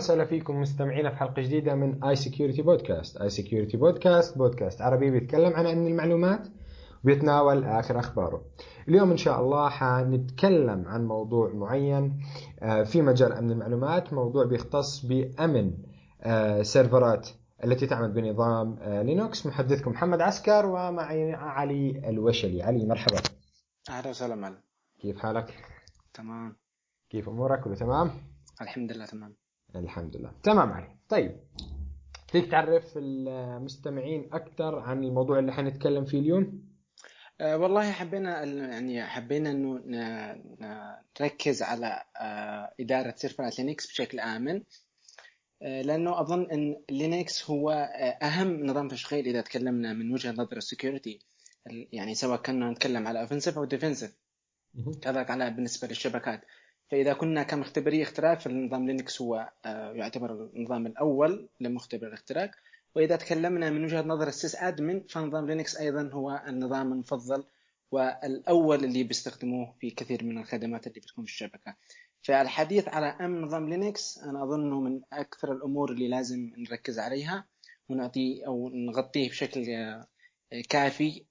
وسهلا فيكم مستمعينا في حلقة جديدة من iSecurity podcast، iSecurity podcast بودكاست عربي بيتكلم عن امن المعلومات وبيتناول آخر أخباره. اليوم إن شاء الله حنتكلم عن موضوع معين آه، في مجال أمن المعلومات، موضوع بيختص بأمن آه، سيرفرات التي تعمل بنظام آه، Linux، محدثكم محمد عسكر ومعي علي الوشلي، علي مرحبا. أهلا وسهلا معلم كيف حالك؟ تمام كيف أمورك؟ كله تمام؟ الحمد لله تمام الحمد لله. تمام علي. طيب فيك تعرف المستمعين أكثر عن الموضوع اللي حنتكلم فيه اليوم؟ أه والله حبينا ال- يعني حبينا إنه نركز على أه إدارة سيرفرات Linux بشكل آمن. أه لأنه أظن إن Linux هو أهم نظام تشغيل إذا تكلمنا من وجهة نظر ال security. يعني سواء كنا نتكلم على offensive أو defensive. كذلك على بالنسبة للشبكات. فإذا كنا كمختبري اختراق فالنظام Linux هو آه، يعتبر النظام الأول لمختبر الاختراق. وإذا تكلمنا من وجهة نظر ال sys admin فنظام Linux أيضا هو النظام المفضل والأول اللي بيستخدموه في كثير من الخدمات اللي بتكون في الشبكة. فالحديث على أمن نظام Linux أنا اظنه من أكثر الأمور اللي لازم نركز عليها ونعطيه أو نغطيه بشكل آه، كافي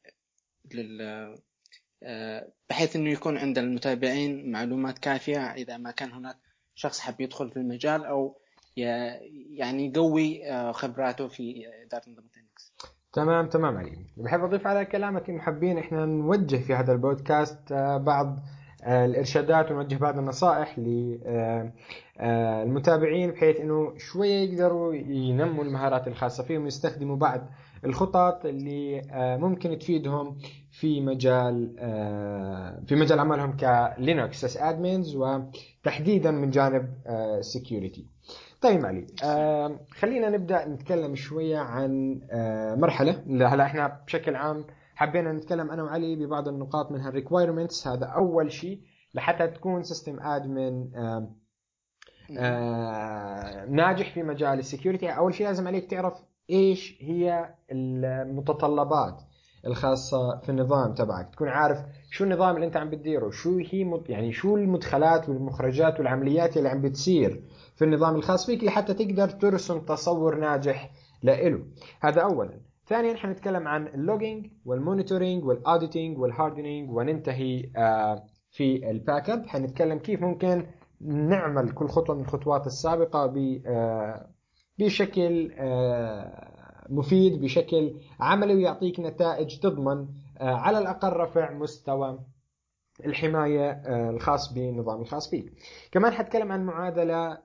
بحيث إنه يكون عند المتابعين معلومات كافية إذا ما كان هناك شخص حب يدخل في المجال أو يعني يقوي آه، خبراته في إدارة نظام Linux. تمام تمام علي بحب أضيف على كلامك انه حابين إحنا نوجه في هذا البودكاست آه، بعض آه، الإرشادات ونوجه بعض النصائح للمتابعين بحيث إنه شوية يقدروا ينموا المهارات الخاصة فيهم ويستخدموا بعض الخطط اللي آه، ممكن تفيدهم في مجال آه، في مجال عملهم ك Linux sys admins وتحديدا من جانب security طيب علي آه خلينا نبدأ نتكلم شوية عن آه مرحلة. لا، هلا إحنا بشكل عام حبينا نتكلم أنا وعلي ببعض النقاط منها ال requirements هذا أول شيء لحتى تكون system admin آه آه ناجح في مجال ال security أول شيء لازم عليك تعرف إيش هي المتطلبات الخاصة في النظام تبعك؟ تكون عارف شو النظام اللي أنت عم بتديره شو هي مد... يعني شو المدخلات والمخرجات والعمليات اللي عم بتصير في النظام الخاص فيك لحتى تقدر ترسم تصور ناجح لإله. هذا اولا. ثانيا حنتكلم عن اللوجينج والمونيتورينج والاوديتنج والهاردنينج وننتهي آه في ال backup حنتكلم كيف ممكن نعمل كل خطوة من الخطوات السابقة ب آه بشكل آه مفيد بشكل عملي ويعطيك نتائج تضمن آه على الأقل رفع مستوى الحماية آه، الخاص بالنظام الخاص فيك كمان حتكلم عن معادلة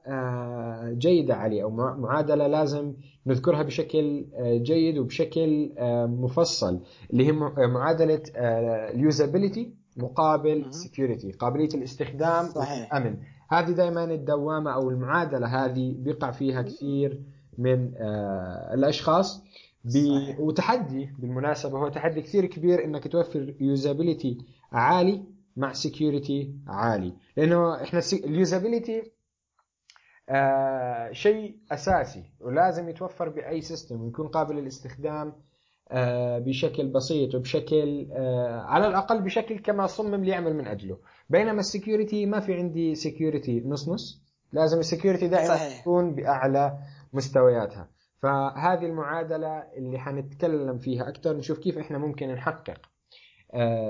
جيدة علي أو مع- معادلة لازم نذكرها بشكل جيد وبشكل مفصل اللي هي معادلة ال usability مقابل. security قابلية الاستخدام صحيح. والأمن هذه دائما الدوامة أو المعادلة هذه بيقع فيها كثير من آه، الأشخاص ب... صحيح. وتحدي بالمناسبة هو تحدي كثير كبير إنك توفر usability عالي مع security عالي لأنه إحنا ال usability آه شيء أساسي ولازم يتوفر بأي system ويكون قابل للاستخدام بشكل بسيط وبشكل آه على الأقل بشكل كما صمم ليعمل من أجله. بينما ال security ما في عندي security نص نص لازم ال security دائما صحيح. تكون بأعلى مستوياتها. فهذه المعادلة اللي حنتكلم فيها أكثر نشوف كيف إحنا ممكن نحقق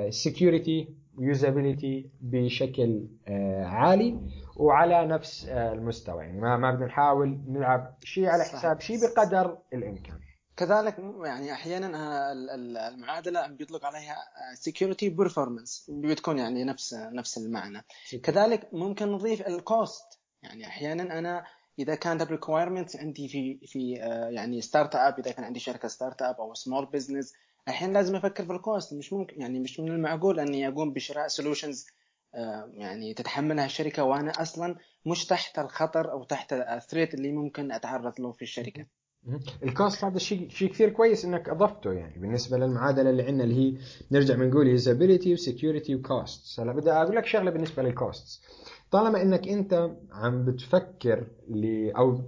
security usability بشكل آه، عالي وعلى نفس آه، المستوى. يعني ما ما بدنا نحاول نلعب شيء على. حساب شيء بقدر الإمكان. كذلك يعني أحيانا آه، ال- ال- المعادلة بيطلق عليها security performance بتكون يعني نفس نفس المعنى. كذلك ممكن نضيف ال cost يعني أحيانا أنا إذا كانت ال requirement عندي في في آه، يعني startup إذا كان عندي شركة startup أو small business الحين لازم أفكر في ال cost مش ممكن يعني مش من المعقول أني أقوم بشراء solutions يعني تتحملها الشركة وأنا أصلا مش تحت الخطر أو تحت ال threat اللي ممكن أتعرض له في الشركة. ال cost هذا شيء شيء كثير كويس إنك أضفته يعني. بالنسبة للمعادلة اللي عندنا اللي هي نرجع بنقول usability و security و cost هلا بدي أقول لك شغلة بالنسبة لل cost طالما إنك أنت عم بتفكر ل أو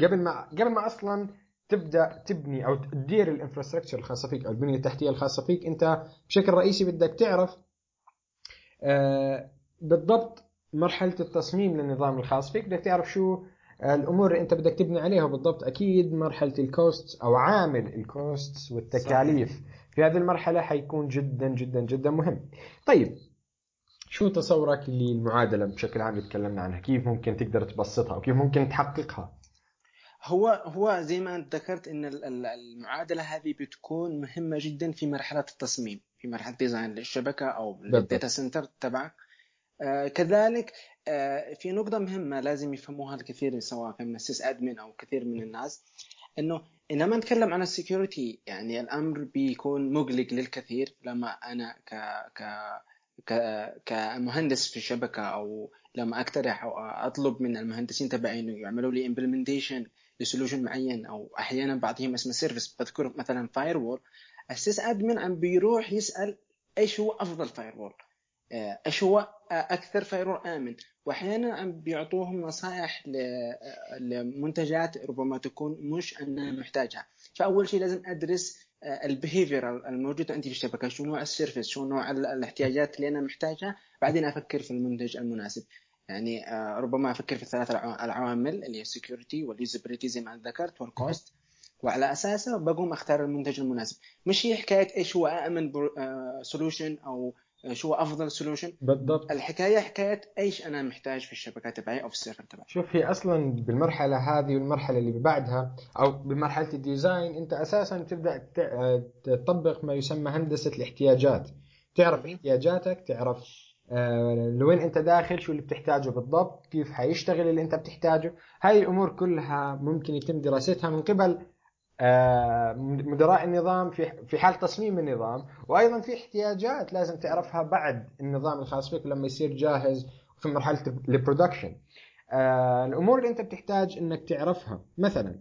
قبل ما قبل ما أصلا تبدأ تبني أو تدير ال infrastructure الخاصة فيك أو البنية التحتية الخاصة فيك أنت بشكل رئيسي بدك تعرف آه، بالضبط مرحلة التصميم للنظام الخاص فيك. بدك تعرف شو الأمور اللي أنت بدك تبني عليها بالضبط أكيد مرحلة ال cost أو عامل ال cost والتكاليف صحيح. في هذه المرحلة حيكون جدا جدا جدا مهم طيب شو تصورك للمعادله بشكل عام اللي تكلمنا عنها كيف ممكن تقدر تبسطها وكيف ممكن تحققها هو هو زي ما أنت ذكرت إن ال- ال- المعادلة هذه بتكون مهمة جدا في مرحلة التصميم في مرحلة design للشبكة أو بالضبط. لل data center تبعك كذلك آه في نقطة مهمة لازم يفهموها الكثير سواء من ال sysadmin أو كثير من الناس إنه انما نتكلم عن ال security يعني الأمر بيكون مقلق للكثير لما أنا ك ك كمهندس في الشبكه أو لما أقترح أو أطلب من المهندسين تبعي إنه يعملوا لي implementation ل solution معين أو أحيانا بعطيهم اسم service بذكر مثلا firewall ال sysadmin عم بيروح يسأل إيش هو أفضل firewall هو أكثر firewall آمن. واحيانا عم بيعطوهم نصائح ل- لمنتجات ربما تكون مش أنا محتاجها. فأول شيء لازم أدرس ال behavior الموجود عندي في الشبكة شو نوع ال service شو نوع ال- الاحتياجات اللي أنا محتاجها. بعدين أفكر في المنتج المناسب. يعني آه، ربما أفكر في الثلاث العوا- العوامل اللي هي ال security وال usability زي ما ذكرت وال cost وعلى أساسه بقوم أختار المنتج المناسب. مش هي حكاية إيش هو امن solution أو شو هو أفضل solution بالضبط. الحكاية حكاية إيش أنا محتاج في الشبكة تبعي أو في ال server تبعي. شوف هي أصلا بالمرحلة هذه والمرحلة اللي بعدها أو بمرحلة ال design أنت أساسا تبدأ آه، تطبق ما يسمى هندسة الاحتياجات. تعرف. احتياجاتك تعرف آه، لوين أنت داخل شو اللي بتحتاجه بالضبط كيف حيشتغل اللي أنت بتحتاجه. هاي الأمور كلها ممكن يتم دراستها من قبل مدراء النظام في في حال تصميم النظام وأيضا في احتياجات لازم تعرفها بعد النظام الخاص فيك لما يصير جاهز في مرحلة ال production آه، الأمور اللي أنت بتحتاج إنك تعرفها. مثلا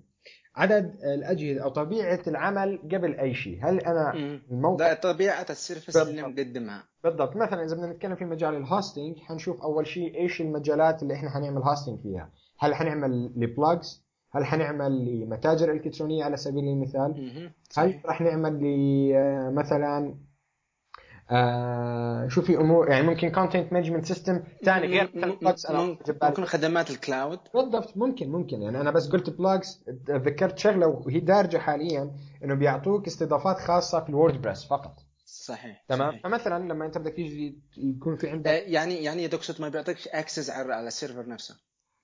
عدد الأجهزة أو طبيعة العمل قبل أي شيء. هل أنا. الموقع طبيعة ال service اللي. مقدمها. بالضبط. مثلا إذا بدنا نتكلم في مجال ال hosting حنشوف أول شيء إيش المجالات اللي إحنا حنعمل hosting فيها. هل حنعمل ل blogs هل حنعمل لمتاجر إلكترونية على سبيل المثال. هل. راح نعمل آه، مثلا آه شو في أمور يعني ممكن content management system ثاني غير ممكن. ممكن خدمات ال cloud بالضبط ممكن ممكن يعني أنا بس قلت blogs ذكرت شغلة وهي دارجة حاليا إنه بيعطوك استضافات خاصة في ال WordPress فقط صحيح تمام صحيح. فمثلا لما أنت بدك تيجي يكون في آه، عندك يعني يعني تقصد ما بيعطيكش access على على ال server نفسه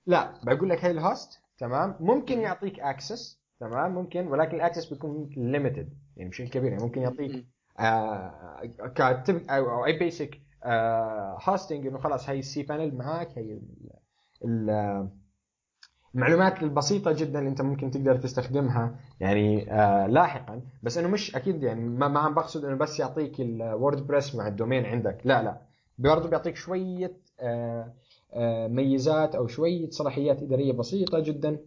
لا بقول لك هي ال host تمام ممكن مم. يعطيك access تمام ممكن ولكن ال access بيكون limited يعني بشكل كبير يعني ممكن يعطيك. آه كتب أو any basic hosting إنه خلاص هي ال cPanel معاك هي ال- ال- المعلومات البسيطة جدا اللي أنت ممكن تقدر تستخدمها يعني آه لاحقا بس إنه مش أكيد يعني ما, ما عم بقصد إنه بس يعطيك ال WordPress مع ال domain عندك لا لا برضه بيعطيك شوية آه آه ميزات أو شوية صلاحيات إدارية بسيطة جدا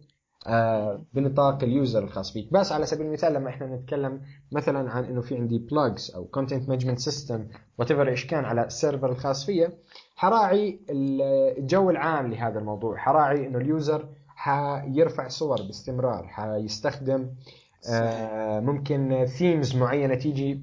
آه بنطاق ال user الخاص فيك بس على سبيل المثال لما إحنا نتكلم مثلا عن إنه في عندي blogs أو content management system whatever إيش كان على ال server الخاص فيا حراعي الجو العام لهذا الموضوع. حراعي إنه ال user حيرفع صور باستمرار حيستخدم آه ممكن themes معينة تيجي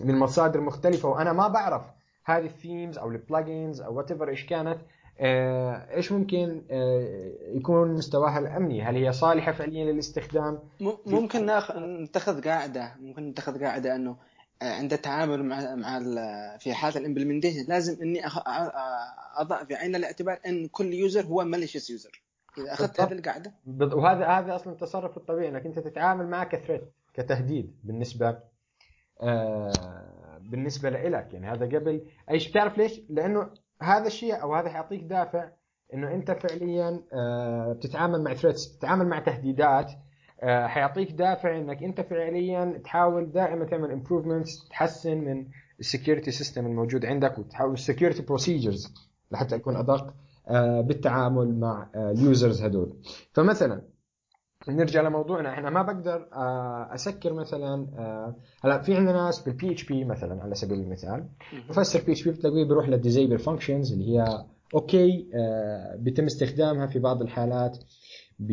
من مصادر مختلفة وأنا ما بعرف هذه ال themes أو ال plugins أو what إيش كانت آه، إيش ممكن آه، يكون مستواها الأمني؟ هل هي صالحة فعليا للاستخدام؟ ممكن ناخ... نتخذ قاعدة. ممكن نتخذ قاعدة إنه آه، عند التعامل مع مع في حاله ال implementation لازم إني أخ... أضع في عين الاعتبار إن كل user هو malicious user إذا أخذت. هذه القاعدة. وهذا هذا أصلا التصرف الطبيعي إنك أنت تتعامل معه ك threat كتهديد بالنسبة آه بالنسبة لك يعني هذا قبل. أي شيء بتعرف ليش؟ لأنه هذا الشيء أو هذا حيعطيك دافع إنه أنت فعليا آه بتتعامل مع threats بتتعامل مع تهديدات آه حيعطيك دافع إنك أنت فعليا تحاول دائما تعمل improvements تحسن من ال security system الموجود عندك وتحاول ال security procedures لحتى اكون أدق آه بالتعامل مع ال users هذول فمثلا نرجع لموضوعنا. إحنا ما بقدر آه، أسكر مثلا آه، هلا في عندنا ناس بال PHP مثلا على سبيل المثال. مفسر PHP بتلاقيه بيروح لل disable functions اللي هي okay آه، بيتم استخدامها في بعض الحالات ب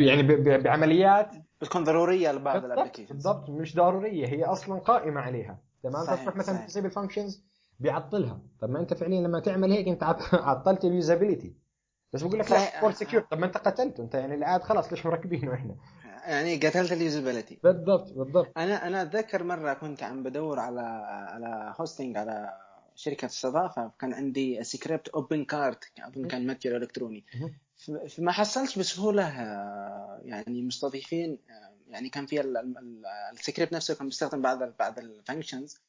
يعني بعمليات. بتكون ضرورية لبعض ال applications بالضبط مش ضرورية هي أصلا قائمة عليها. تمام؟ فتروح مثلا. disable functions بيعطلها. طب ما أنت فعليا لما تعمل هيك أنت عط- عطلت ال usability بس بقول لك لا، for آه، secure آه. طب ما انت قتلته انت يعني الاد خلاص ليش مركبينه إحنا؟ يعني قتلت ال usability. بالضبط بالضبط. أنا أنا أتذكر مرة كنت عم بدور على على hosting على شركة استضافة كان عندي script OpenCart أظن كان متجر إلكتروني. فما حصلتش بسهوله آه، يعني مستضيفين آه، يعني كان في ال- ال- ال- السكريبت نفسه كان بيستخدم بعض ال- بعض ال functions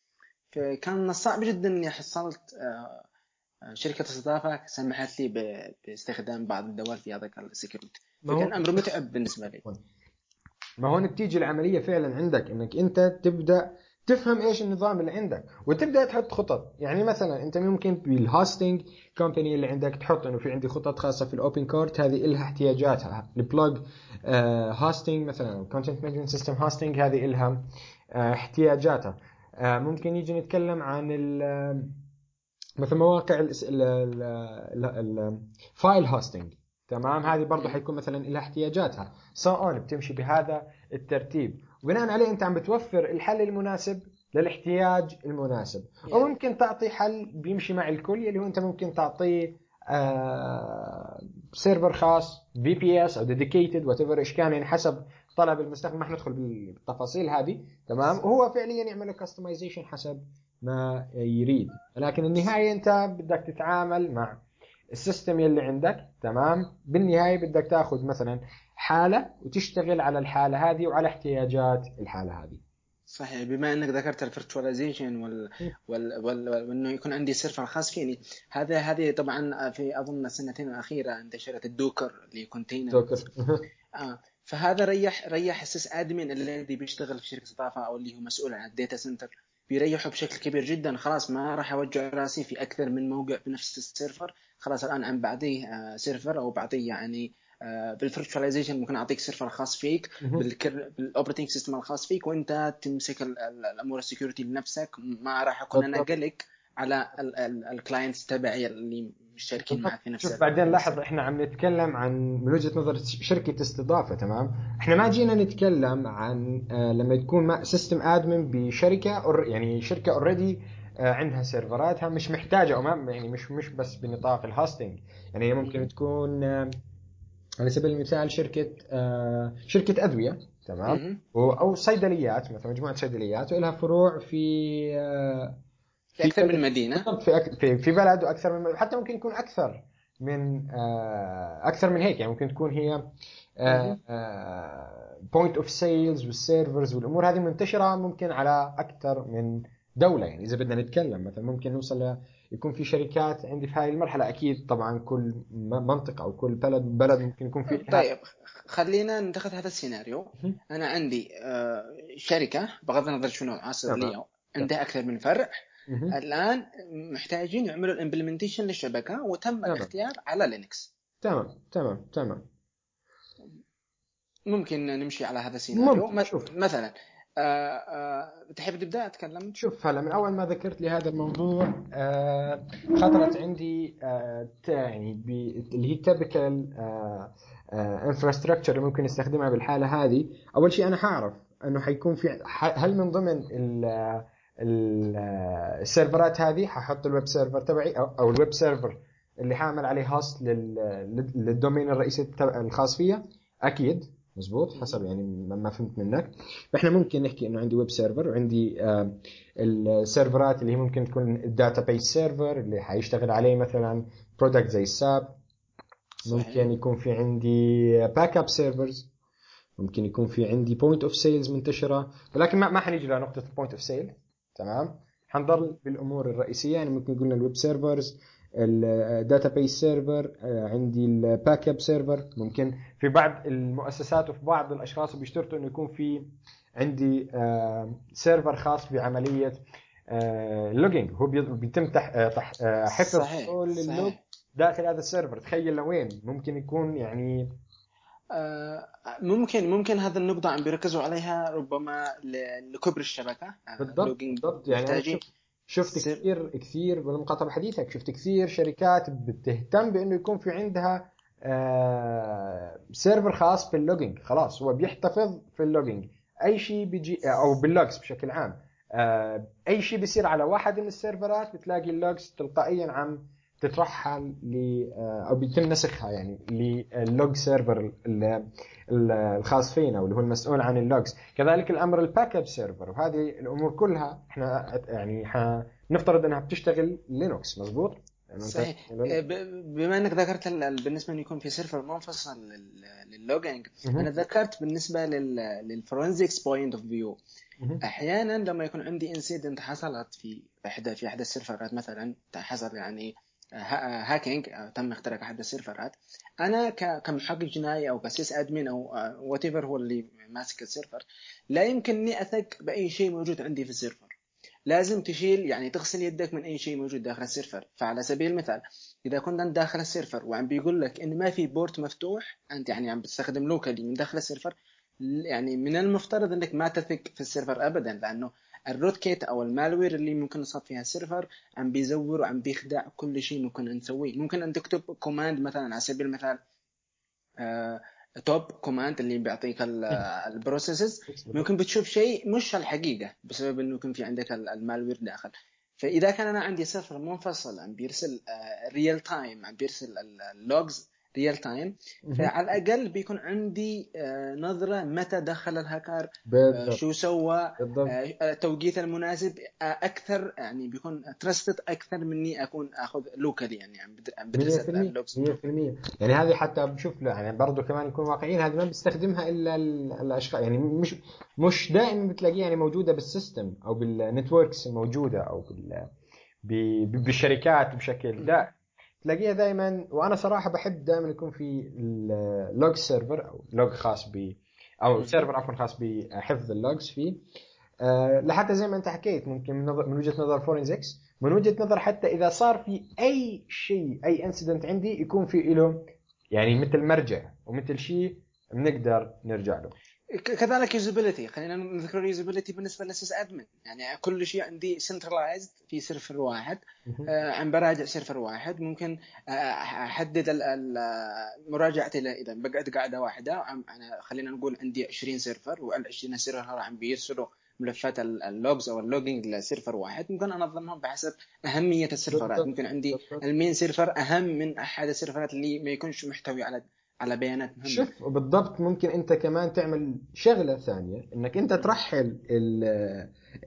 فكان الصعب جدا إني حصلت آه، آه، شركة استضافه سمحت لي باستخدام بعض الدوال في هذاك هو- فكان أمر متعب بالنسبة لي. ما هون بتيجي العملية فعلا عندك إنك أنت تبدأ تفهم إيش النظام اللي عندك وتبدأ تحط خطط. يعني مثلا أنت ممكن بال hosting company اللي عندك تحط إنه في عندي خطط خاصة في ال OpenCart هذه لها احتياجاتها. ال blog hosting مثلا content management system hosting هذه لها آه، احتياجاتها. آه، ممكن يجي نتكلم عن ال- مثل مواقع ال file hosting تمام؟ هذه برضه حيكون مثلا لها احتياجاتها. so on بتمشي بهذا الترتيب. وبناء عليه أنت عم بتوفر الحل المناسب للاحتياج المناسب. يعني- وممكن تعطي حل بيمشي مع الكل اللي هو أنت ممكن تعطيه آه server خاص VPS أو dedicated whatever إيش كان يعني حسب طلب المستخدم. ما حندخل بالتفاصيل هذه. تمام؟ وهو فعليا يعمل customization حسب ما يريد. لكن النهاية انت بدك تتعامل مع ال system يلي عندك تمام؟ بالنهاية بدك تاخذ مثلا حالة وتشتغل على الحالة هذه وعلى احتياجات الحالة هذه. صحيح بما إنك ذكرت ال virtualization وال... وال... وال... وإنه يكون عندي server خاص فيني هذا هذه طبعا في أظن السنتين الاخيره انتشرت ال Docker اللي container Docker آه. فهذا ريح ريح ال sysadmin الذي بيشتغل في شركة استضافه أو اللي هو مسؤول عن ال data center. بيريحه بشكل كبير جدا خلاص ما راح اوجع رأسي في أكثر من موقع بنفس ال server خلاص الآن عم بعطيه آه، server أو بعطيه يعني بال virtualization ممكن أعطيك server خاص فيك. بال operating system الخاص فيك وأنت تمسك ال- ال- الأمور ال security لنفسك ما راح اكون أنا. قلق على ال clients تبعي اللي مشتركين معك في نفس شوف بعدين لاحظ إحنا عم نتكلم عن من وجهة نظر شركة استضافة تمام؟ إحنا ما جينا نتكلم عن آه لما تكون system admin بشركة يعني شركة already عندها سيرفراتها مش محتاجة أو ما يعني مش مش بس بنطاق ال hosting يعني هي ممكن تكون آه، على سبيل المثال شركة آه شركة أدوية تمام؟ أو صيدليات مثلا مجموعة صيدليات ولها فروع في آه في أكثر من مدينة في أك... في في بلد وأكثر من حتى ممكن يكون أكثر من آه، أكثر من هيك يعني ممكن تكون هي. point of sales وال servers والأمور هذه منتشرة ممكن على أكثر من دولة يعني إذا بدنا نتكلم مثلا ممكن نوصل ل... يكون في شركات عندي في هاي المرحلة أكيد طبعا كل منطقة أو كل بلد بلد ممكن يكون في طيب خلينا نتخذ هذا السيناريو. أنا عندي آه، شركة بغض النظر شنو. لي عندها أكثر من فرع. الآن محتاجين يعملوا ال implementation للشبكة وتم تمام. الاختيار على لينكس تمام تمام تمام. ممكن نمشي على هذا السيناريو. مثلا آه، آه، تحب تبدأ؟ أتكلم. شوف هلا من أول ما ذكرت لي هذا الموضوع آه خطرت عندي آه يعني اللي هي typical infrastructure اللي ممكن نستخدمها بالحالة هذه. أول شيء أنا حاعرف إنه حيكون في هل من ضمن ال- السيرفرات هذه ححط ال web server تبعي أو, ال web server اللي حاعمل عليه لل- لل domain الرئيسي الخاص فيها أكيد. مزبوط. حسب يعني ما فهمت منك. فاحنا ممكن نحكي إنه عندي web server وعندي السيرفرات اللي هي ممكن تكون ال database server اللي حيشتغل عليه مثلا product زي ال SAP. ممكن يكون في عندي backup servers ممكن يكون في عندي point of sales منتشرة. ولكن ما ما حنيجي لنقطة ال point of sale تمام؟ حنضل بالأمور الرئيسية يعني ممكن قلنا ال web servers ال database server عندي ال backup server ممكن. في بعض المؤسسات وفي بعض الأشخاص بيشترطوا إنه يكون في عندي آه، server خاص بعمليه ال logging هو بي- بيتم آه، آه، حفظ كل ال log داخل هذا ال server تخيل لوين؟ ممكن يكون يعني آه، ممكن ممكن هذا النقطة عم بيركزوا عليها ربما لكبر الشبكة آه، بالضبط بالضبط. يعني شفت شفت سر- كثير كثير بالمقاطعه بحديثك شفت كثير شركات بتهتم بأنه يكون في عندها آه server خاص في ال logging خلاص هو بيحتفظ في ال logging أي شيء بيجي أو بال logs بشكل عام. آه أي شيء بيصير على واحد من ال servers بتلاقي ال logs تلقائيا عم تترحل ل أو بيتم نسخها يعني لل log server الخاص فينا واللي هو المسؤول عن ال logs. كذلك الأمر ال backup server وهذه الأمور كلها إحنا يعني نفترض إنها بتشتغل Linux مزبوط صحيح. بما إنك ذكرت بالنسبة إنه يكون في server منفصل لل logging أنا ذكرت بالنسبة لل forensics point of view أحيانا لما يكون عندي incident حصلت في إحدى في إحدى ال servers مثلا حصل يعني hacking تم اختراق احد ال servers أنا كمحقق جنائي أو ك sys admin أو وات هو اللي ماسك ال server لا يمكنني أثق بأي شيء موجود عندي في ال server. لازم تشيل يعني تغسل يدك من أي شيء موجود داخل ال server. فعلى سبيل المثال إذا كنت انت داخل ال server وعم بيقول لك إن ما في port مفتوح أنت يعني عم بتستخدم locally من داخل ال server يعني من المفترض إنك ما تثق في ال server ابدا لأنه ال rootkit أو ال malware اللي ممكن انصاب فيها ال server عم بيزور وعم بيخدع كل شيء ممكن نسويه. ممكن أن تكتب command مثلا على سبيل المثال آه top command اللي بيعطيك ال processes ممكن بتشوف شيء مش الحقيقة بسبب إنه يكون في عندك ال malware داخل. فإذا كان أنا عندي server منفصل عم بيرسل real آه، time عم بيرسل ال logs real time فعلى الأقل بيكون عندي آه، نظرة متى دخل الهاكر آه، بالضبط. شو سوى التوقيت المناسب أكثر يعني بيكون trusted أكثر مني أكون أخذ locally يعني عم بدرس 100% يعني هذه حتى بشوف يعني برضه كمان نكون واقعيين هذه ما بيستخدمها إلا الأشخاص. يعني مش مش دائما بتلاقيها يعني موجودة بال system أو بال networks الموجوده أو بال بالشركات بشكل لا. تلاقيها دائما وأنا صراحة بحب دائما يكون في ال log server أو log خاص ب أو server عفوا خاص بحفظ ال logs فيه. أه لحتى زي ما أنت حكيت ممكن من, نظر من وجهة نظر forensics من وجهة نظر حتى إذا صار في أي شيء أي incident عندي يكون في له يعني مثل مرجع ومثل شيء بنقدر نرجع له. كذلك usability خلينا نذكر ال usability بالنسبة لل sys admin يعني كل شيء عندي centralized في server واحد. آه عم براجع server واحد. ممكن آه أحدد مراجعتي إذا بقعد قاعدة واحدة. أنا خلينا نقول عندي 20 server وال 20 server عم بيرسلوا ملفات ال logs أو ال logging ل server واحد. ممكن أنظمهم بحسب أهمية ال servers ممكن عندي ال main server أهم من أحد ال servers اللي ما يكونش محتوي على على بيانات مهمة. شوف بالضبط ممكن أنت كمان تعمل شغلة ثانية إنك أنت ترحل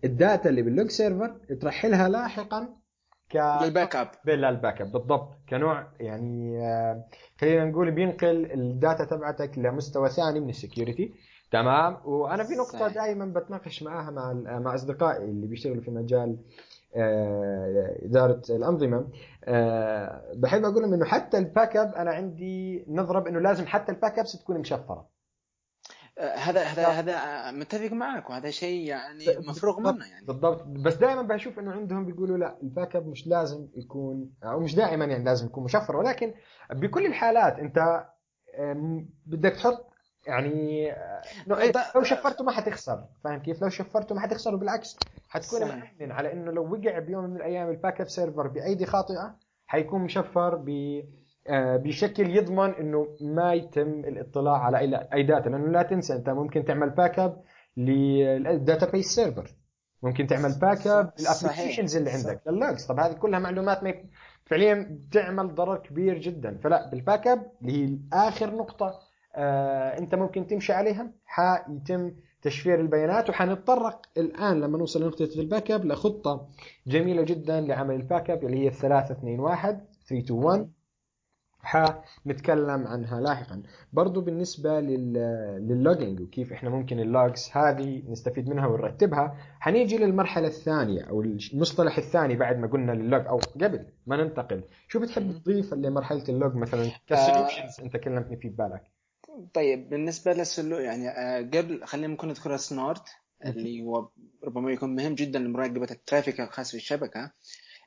ال data اللي بال log server ترحلها لاحقا ك لل backup. لل backup. بالضبط. كنوع يعني آه، خلينا نقول بينقل ال data تبعتك لمستوى ثاني من ال security. تمام؟ وأنا في نقطة دائما بتناقش معاها مع مع أصدقائي اللي بيشتغلوا في مجال إدارة الأنظمة. آه، بحب أقول لهم إنه حتى ال backup أنا عندي نظرة بإنه لازم حتى ال backups تكون مشفرة. آه، هذا هذا هذا متفق معك وهذا شيء يعني مفروغ منه يعني. بالضبط. بس دائما بشوف إنه عندهم بيقولوا لا ال backup مش لازم يكون أو مش دائما يعني لازم يكون مشفر ولكن بكل الحالات أنت بدك تحط يعني لو شفرته ما حتخسر فاهم كيف؟ لو شفرته ما حتخسر وبالعكس حتكون مأمن على إنه لو وقع بيوم من الأيام ال backup server بأيدي خاطئة حيكون مشفر ب آه، بشكل يضمن إنه ما يتم الاطلاع على أي data لأنه لا تنسى أنت ممكن تعمل backup لل database server ممكن تعمل backup لل applications اللي عندك للوجز طب هذه كلها معلومات ما فعليا بتعمل ضرر كبير جدا. فلا بال backup اللي هي اخر نقطة انت ممكن تمشي عليها. حيتم تشفير البيانات وحنتطرق الآن لما نوصل لنقطة ال backup لخطة جميلة جدا لعمل ال backup اللي هي 3 2 1 3 2 1 حنتكلم عنها لاحقا. برضو بالنسبة لل logging وكيف إحنا ممكن ال logs هذه نستفيد منها ونرتبها حنيجي للمرحلة الثانية أو المصطلح الثاني بعد ما قلنا للوج أو قبل ما ننتقل. شو بتحب تضيف لمرحلة ال log مثلا؟ ك solutions أنت كلمتني في ببالك طيب بالنسبة لل solu يعني آه، قبل خلينا ممكن نذكر Snort اللي هو ربما يكون مهم جدا لمراقبة ال traffic الخاص في الشبكة.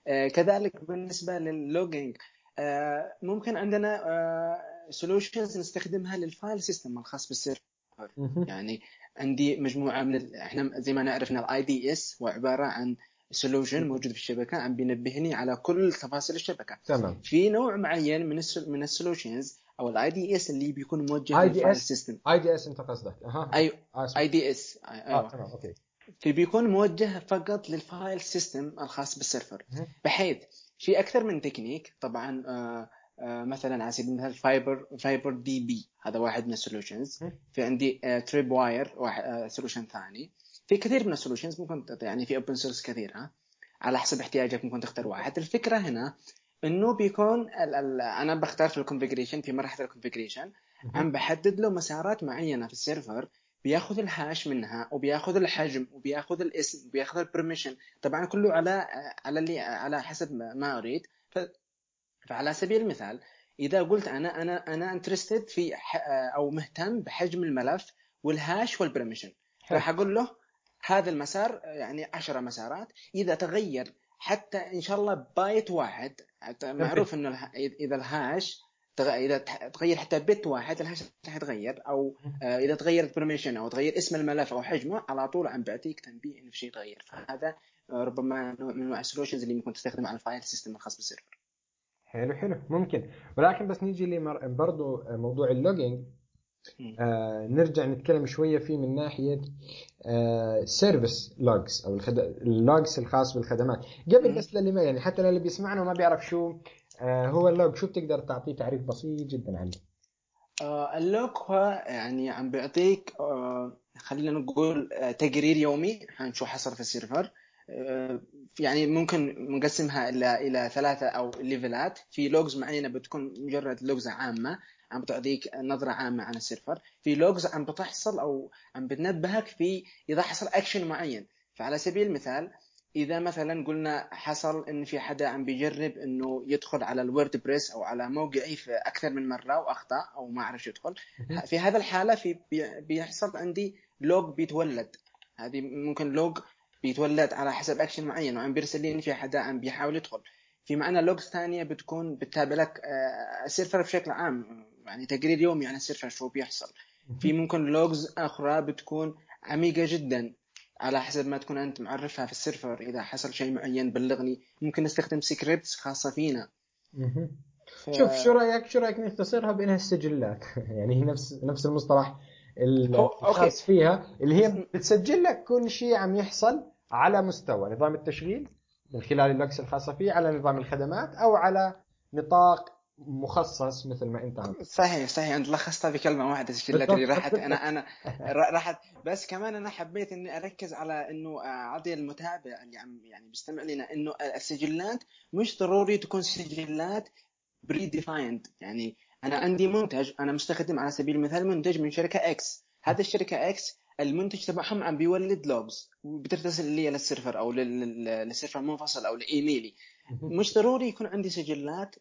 آه، كذلك بالنسبة لل logging آه، ممكن عندنا solutions نستخدمها لل file system الخاص بال server. يعني عندي مجموعة من ال... إحنا زي ما نعرف إن ال IDS هو عبارة عن solution موجود في الشبكة عم بينبهني على كل تفاصيل الشبكة. تمام. في نوع معين من. من ال solutions أو ال IDS اللي بيكون موجه لل file system IDS أنت قصدك. أها. أيوه. IDS آه تمام okay. في بيكون موجه فقط لل file system الخاص بال server. بحيث في أكثر من تكنيك طبعا آه، آه، مثلا على سبيل المثال فايبر فايبر دي بي هذا واحد من ال solutions. في عندي Tripwire واحد solution ثاني. في كثير من ال solutions ممكن يعني في open source كثير ها على حسب احتياجك ممكن تختار واحد. الفكرة هنا إنه بيكون ال ال أنا بختار في ال configuration في مرحلة ال configuration عم بحدد له مسارات معينة في ال server بياخذ ال hash منها وبياخذ الحجم وبياخذ الاسم وبياخذ ال permission طبعا كله على على اللي على حسب ما- أريد. ف... فعلى سبيل المثال إذا قلت أنا أنا أنا interested في ح... أو مهتم بحجم الملف وال hash وال permission. راح أقول له هذا المسار يعني عشرة مسارات. إذا تغير حتى إن شاء الله بايت واحد. معروف إنه. إذا ال hash تغ... إذا تغير حتى bit واحد ال hash راح يتغير. أو آه، إذا تغير ال permission أو تغير اسم الملف أو حجمه على طول عم بيعطيك تنبيه إنه في شيء تغير فهذا ربما نوع من انواع ال solutions اللي ممكن تستخدمها على ال file system الخاص بال server حلو حلو. ممكن. ولكن بس نيجي لمر... برضو موضوع ال logging. آه نرجع نتكلم شوية فيه من ناحية service logs أو الخد... ال logs الخاص بالخدمات. قبل. بس للي ما يعني حتى للي بيسمعنا وما بيعرف شو آه هو ال log شو بتقدر تعطيه تعريف بسيط جدا عنه؟ آه، ال log هو يعني عم بيعطيك آه، خلينا نقول آه، تقرير يومي عن شو حصل في ال server. آه، يعني ممكن نقسمها إلى إلى ثلاثة أو level ات في logs معينة بتكون مجرد logs عامة. عم بتعطيك نظرة عامة عن ال server. في logs عم بتحصل أو عم بتنبهك في إذا حصل اكشن معين. فعلى سبيل المثال إذا مثلا قلنا حصل إن في حدا عم بيجرب إنه يدخل على ال WordPress أو على موقعي في أكثر من مرة وأخطأ أو ما عرف يدخل في هذا الحالة في بي- بيحصل عندي log بيتولد. هذه ممكن log بيتولد على حسب اكشن معين وعم بيرسل لي إن في حدا عم بيحاول يدخل. في معنا logs ثانية بتكون بتتابع لك آه، ال server بشكل عام. يعني تقرير يومي عن ال server شو بيحصل. في ممكن logs أخرى بتكون عميقة جدا على حسب ما تكون أنت معرفها في ال server. إذا حصل شيء معين بلغني ممكن نستخدم scripts خاصة فينا. ف... شوف شو رأيك شو رأيك نختصرها بانها السجلات يعني هي نفس نفس المصطلح. الخاص فيها اللي هي بتسجل لك كل شيء عم يحصل على مستوى. نظام التشغيل من خلال ال logs الخاصة فيه على نظام الخدمات أو على نطاق مخصص مثل ما انت عم صحيح صحيح. أنت لخصتها بكلمه واحدة التشكيلات اللي. راحت. أنا أنا را- راحت. بس كمان أنا حبيت إني أركز على إنه اعطي المتابع اللي عم يعني بيستمع لنا إنه السجلات مش ضروري تكون سجلات predefined يعني أنا عندي منتج أنا مستخدم على سبيل المثال منتج من شركة X هذا الشركة X المنتج تبعهم عم بيولد logs وبترتسل لي لل server أو لل- لل- لل server منفصل أو لإيميلي. مش ضروري يكون عندي سجلات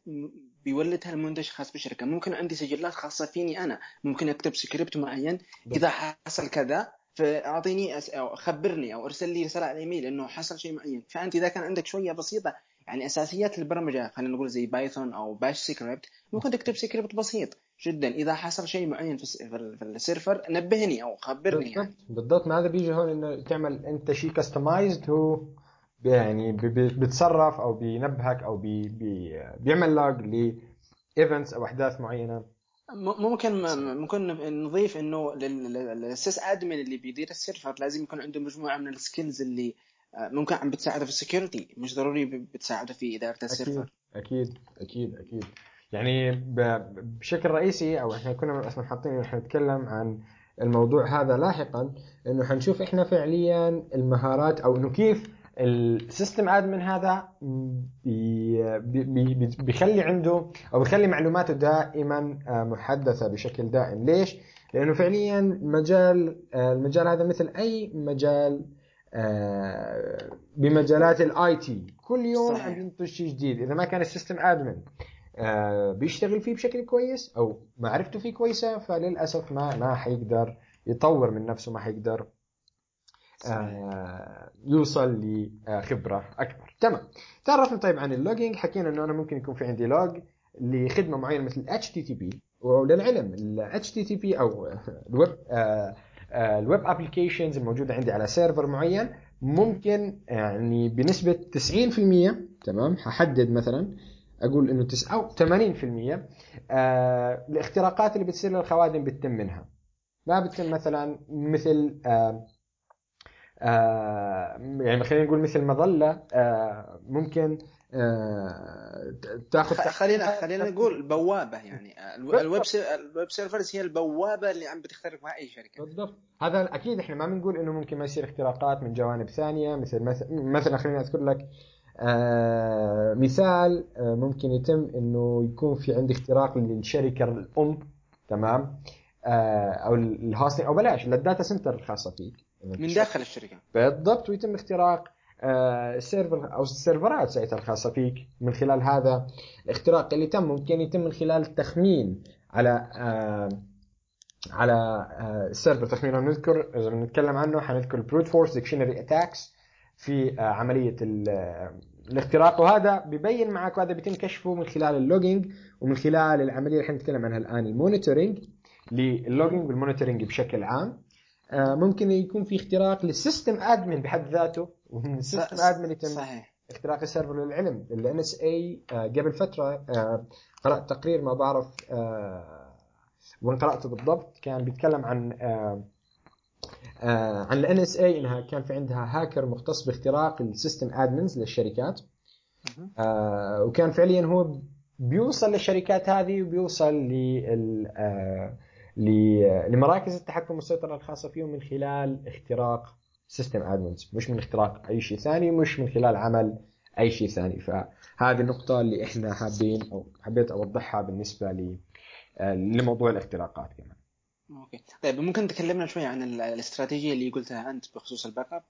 بيولدها المنتج خاص بالشركة. ممكن عندي سجلات خاصة فيني أنا. ممكن أكتب سكريبت معين. إذا حصل كذا فأعطيني أس... أو خبرني أو أرسل لي رسالة على الايميل إنه حصل شيء معين. فأنت إذا كان عندك شوية بسيطة يعني أساسيات البرمجة خلينا نقول زي Python أو Bash script ممكن تكتب سكريبت بسيط جدا. إذا حصل شيء معين في, في ال- في ال server نبهني أو خبرني يعني. بالضبط. بالضبط ما هذا بيجي هون إنه تعمل أنت شيء customized هو يعني بيتصرف أو بينبهك أو بي بي بيعمل log ل events أو أحداث معينة. ممكن ممكن نضيف إنه لل sysadmin اللي بيدير ال server لازم يكون عنده مجموعة من ال skills اللي آه، ممكن عم بتساعده في ال security مش ضروري بتساعده في إدارة ال server. أكيد أكيد أكيد. يعني بشكل رئيسي أو إحنا كنا أصلا حاطين إحنا نتكلم عن الموضوع هذا لاحقا إنه حنشوف إحنا فعليا المهارات أو إنه كيف ال system admin هذا بي بي بي بيخلي عنده أو بيخلي معلوماته دائما آه، محدثة بشكل دائم ليش؟ لأنه فعليا مجال آه، المجال هذا مثل أي مجال آه، بمجالات ال IT كل يوم. عم ينتج شيء جديد إذا ما كان ال system admin بيشتغل فيه بشكل كويس أو معرفته فيه كويسة فللأسف ما ما حيقدر يطور من نفسه ما حيقدر يوصل لخبرة أكبر. تمام. تعرفنا طيب عن ال logging. حكينا إنه أنا ممكن يكون في عندي log لخدمة معينة مثل HTTP وللعلم ال HTTP أو الويب آه، آه، ال web applications الموجودة عندي على server معين ممكن يعني بنسبة 90% تمام ححدد مثلا أقول إنه 9 أو 80% آه، الاختراقات اللي بتصير للخوادم بتتم منها. ما بتتم مثلا مثل آه، آه يعني خلينا نقول مثل مظلة آه ممكن آه تاخذ خلينا خلينا نقول بوابة يعني. الو- ال web ال web servers هي البوابة اللي عم بتخترق مع أي شركة. بالضبط. هذا أكيد إحنا ما بنقول إنه ممكن ما يصير اختراقات من جوانب ثانية مثل مث- مثلا خليني أذكر لك آه مثال آه ممكن يتم إنه يكون في عندي اختراق للشركة الأم تمام؟ آه أو ال hosting أو بلاش لل data center الخاصة فيك من داخل الشركة. بالضبط ويتم اختراق آه، ال server أو ال server ات ساعتها الخاصة فيك من خلال هذا الاختراق اللي تم. ممكن يتم من خلال التخمين على آه، على آه، ال server تخمين. نذكر إذا بنتكلم عنه حنذكر ال brute force dictionary attacks في آه، عملية ال- آه، الاختراق. وهذا ببين معك وهذا بيتم كشفه من خلال ال logging ومن خلال العملية اللي حنتكلم عنها الآن ال monitoring لل logging وال monitoring بشكل عام. آه، ممكن يكون في اختراق لل system admin بحد ذاته ومن ال system admin يتم صحيح اختراق ال server للعلم ال NSA آه، قبل فترة آه، قرأت تقرير ما بعرف آه، وين قرأته بالضبط كان بيتكلم عن آه، آه، عن ال NSA إنها كان في عندها هاكر مختص باختراق ال system admins للشركات. آه، وكان فعليا هو بيوصل للشركات هذه وبيوصل لل آه، لمراكز التحكم والسيطرة الخاصة فيهم من خلال اختراق system admins مش من اختراق أي شيء ثاني مش من خلال عمل أي شيء ثاني. فهذه النقطة اللي إحنا حابين أو حبيت أوضحها بالنسبة ل آه، لموضوع الاختراقات كمان. Okay. طيب ممكن تكلمنا شوي عن ال- الإستراتيجية اللي قلتها أنت بخصوص ال backup؟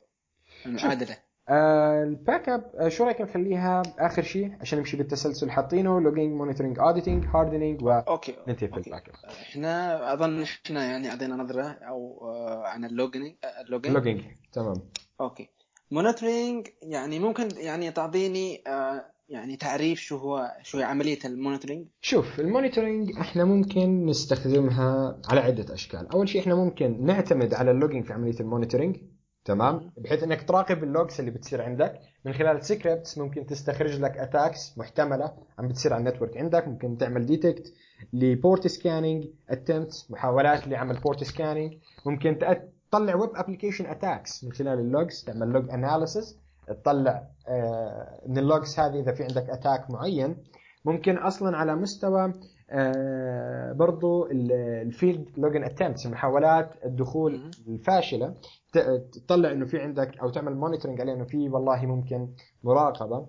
المعادلة. آه، الباك أب آه، شو رأيك نخليها آخر شيء عشان نمشي بالتسلسل؟ حاطينه logging monitoring auditing hardening okay وننتهي في. الباك أب. إحنا أظن إحنا يعني أعطينا نظرة أو آه، عن ال logging ال logging logging تمام. Okay. monitoring يعني ممكن يعني تعطيني آه، يعني تعريف شو هو شو هي عملية ال monitoring؟ شوف ال monitoring إحنا ممكن نستخدمها على عدة أشكال. أول شيء إحنا ممكن نعتمد على ال logging في عملية ال monitoring تمام؟ بحيث إنك تراقب ال logs اللي بتصير عندك. من خلال scripts ممكن تستخرج لك attacks محتملة عم بتصير على ال network عندك. ممكن تعمل detect ل port scanning attempt محاولات لعمل port scanning ممكن تطلع web application attacks من خلال ال logs. تعمل log analysis تطلع آه، من ال logs هذه إذا في عندك attack معين. ممكن أصلا على مستوى برضو ال failed login attempts محاولات الدخول. الفاشلة تطلع إنه في عندك أو تعمل monitoring عليه إنه في والله ممكن مراقبة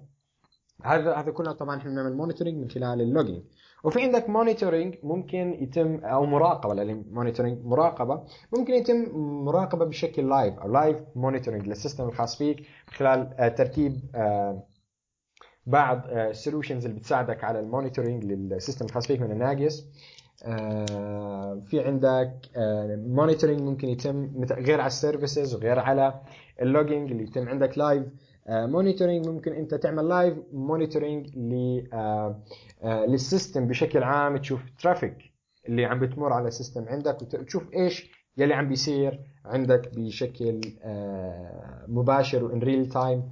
هذا هذا كله طبعا إحنا بنعمل monitoring من خلال ال logging وفي عندك monitoring ممكن يتم أو مراقبة لل monitoring مراقبة ممكن يتم مراقبة بشكل live أو live monitoring لل system الخاص فيك من خلال آه، ترتيب آه، بعض ال solutions اللي بتساعدك على ال monitoring لل system الخاص فيك من ال Nagios. آه، في عندك monitoring ممكن يتم غير على ال services وغير على ال logging اللي يتم عندك live monitoring ممكن انت تعمل live monitoring لل system بشكل عام تشوف traffic اللي عم بتمر على ال system عندك وت- وتشوف إيش يلي عم بيصير عندك بشكل آه، مباشر و in real time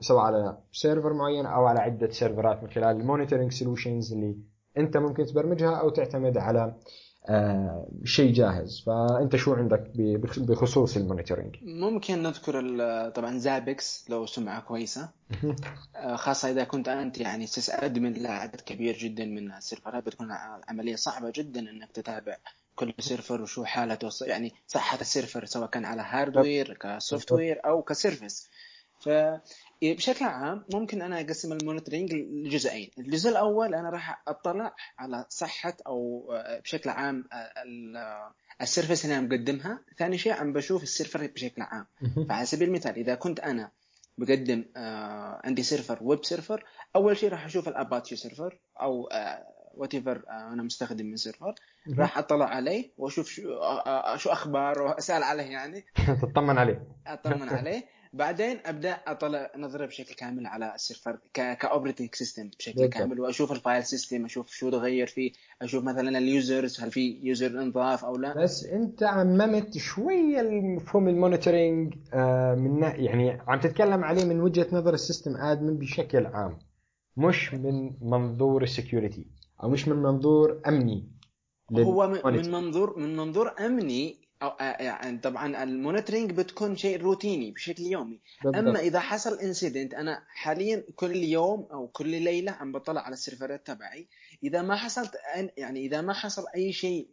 سواء على server معين أو على عدة سيرفرات من خلال ال monitoring solutions اللي أنت ممكن تبرمجها أو تعتمد على آه، شيء جاهز. فأنت شو عندك بخصوص المونيتورنج ممكن نذكر طبعا Zabbix لو سمعة كويسة. آه، خاصة إذا كنت أنت يعني sysadmin لعدد كبير جدا من السيرفرات بتكون العملية صعبة جدا إنك تتابع كل server وشو حالته يعني صحة ال server سواء كان على hardware ك software أو ك service. فبشكل عام ممكن أنا أقسم ال monitoring لجزئين. الجزء الأول أنا راح أطلع على صحة أو آه، بشكل عام آه، آه، ال service اللي أنا مقدمها. ثاني شيء عم بشوف ال server بشكل عام. فعلى سبيل المثال إذا كنت أنا بقدم آه عندي server web server أول شيء راح أشوف ال Apache server أو whatever أنا مستخدم من server. راح أطلع عليه وأشوف شو شو أخباره واسال عليه يعني. تطمن عليه. أطمن عليه. بعدين أبدأ أطلع نظرة بشكل كامل على ال server ك operating system بشكل بالضبط. كامل وأشوف ال file system أشوف شو تغير فيه أشوف مثلا ال users هل في user انضاف أو لا بس أنت عممت شوية المفهوم ال monitoring آه، من يعني عم تتكلم عليه من وجهة نظر ال system admin بشكل عام مش من منظور ال security أو مش من منظور أمني هو. من منظور من منظور أمني أو آه، يعني طبعا ال monitoring بتكون شيء روتيني بشكل يومي. بالضبط. أما إذا حصل incident أنا حاليا كل يوم أو كل ليلة عم بطلع على السيرفرات تبعي. إذا ما حصلت يعني إذا ما حصل أي شيء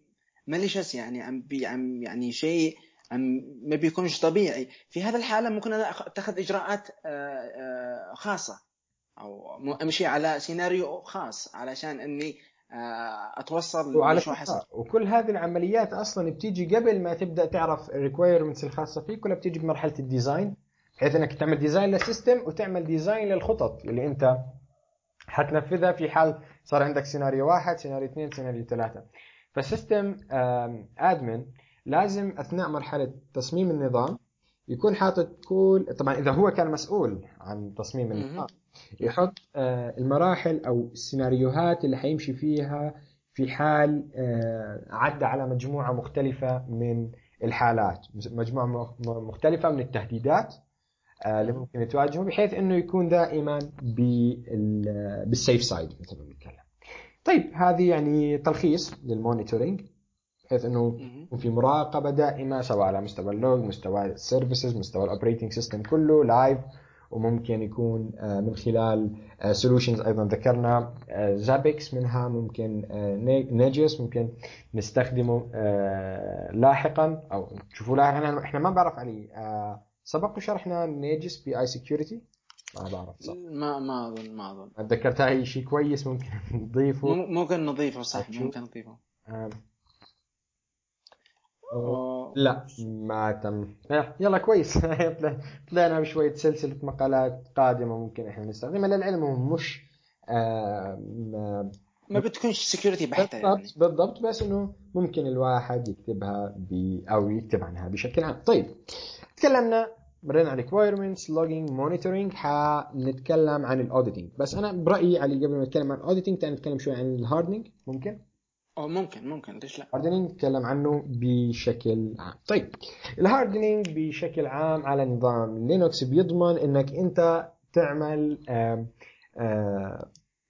malicious يعني عم بي عم يعني شيء عم ما بيكونش طبيعي. في هذا الحالة ممكن أنا أتخذ إجراءات آه، آه، خاصة أو أمشي على سيناريو خاص علشان إني أتوصل وعلى وكل هذه العمليات أصلا بتيجي قبل ما تبدأ تعرف ال requirements الخاصة فيك ولا بتيجي بمرحلة ال design بحيث إنك تعمل design لل system وتعمل design للخطط اللي أنت حتنفذها في حال صار عندك سيناريو واحد سيناريو اثنين سيناريو ثلاثة. فال system admin لازم أثناء مرحلة تصميم النظام يكون حاطط كل طبعا إذا هو كان مسؤول عن تصميم النظام. يحط آه، المراحل أو السيناريوهات اللي حيمشي فيها في حال آه، عدى على مجموعة مختلفة من الحالات مجموعة مختلفة من التهديدات آه، اللي ممكن تواجهه بحيث إنه يكون دائما بال- بال safe side مثل ما بنتكلم. طيب هذه يعني تلخيص لل monitoring بحيث إنه. يكون في مراقبة دائمة سواء على مستوى ال log مستوى ال services مستوى ال operating system كله live وممكن يكون آه، من خلال solutions أيضا ذكرنا Zabbix منها ممكن Nagios ممكن نستخدمه آه، لاحقا. أو تشوفوا لاحقا إحنا ما بعرف عليه آه، سبق وشرحنا Nagios ب iSecurity ما بعرف صح. ما ما أظن ما أظن. تذكرت هاي شيء كويس ممكن نضيفه؟ مم- ممكن نضيفه صح. ممكن نضيفه. آه، أوه. لا ما تم. يلا كويس. طلع- طلعنا بشوية سلسلة مقالات قادمة ممكن إحنا نستخدمها للعلم مش آه، ما- ما بتكونش security بحتة يعني. بالضبط بالضبط بس إنه ممكن الواحد يكتبها ب أو يكتب عنها بشكل عام. طيب تكلمنا مرينا عن requirements logging monitoring. حنتكلم عن ال auditing بس أنا برأيي علي قبل ما نتكلم عن ال auditing تعال نتكلم شوي عن ال hardening ممكن؟ أو ممكن ممكن ليش لا ال hardening نتكلم عنه بشكل عام طيب ال hardening بشكل عام على نظام لينوكس بيضمن إنك أنت تعمل آم آم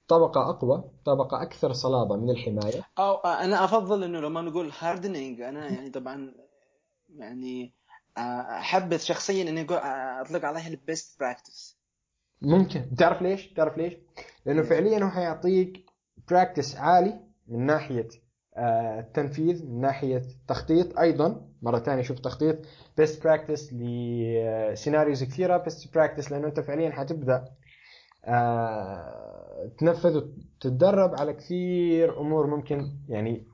طبقة أقوى طبقة أكثر صلابة من الحماية أو آه، أنا أفضل إنه لما نقول hardening أنا يعني طبعا يعني آه، أحبذ شخصيا أقول- آه، أطلق عليها ال best practice ممكن تعرف ليش؟ تعرف ليش؟ لأنه ليش؟ فعليا هو حيعطيك practice عالي من ناحية آه، التنفيذ من ناحية تخطيط أيضا مرة ثانية شوف تخطيط. best practice ل scenarios كثيرة. best practice لأنه أنت فعليا حتبدأ آه، تنفذ وتتدرب على كثير أمور ممكن يعني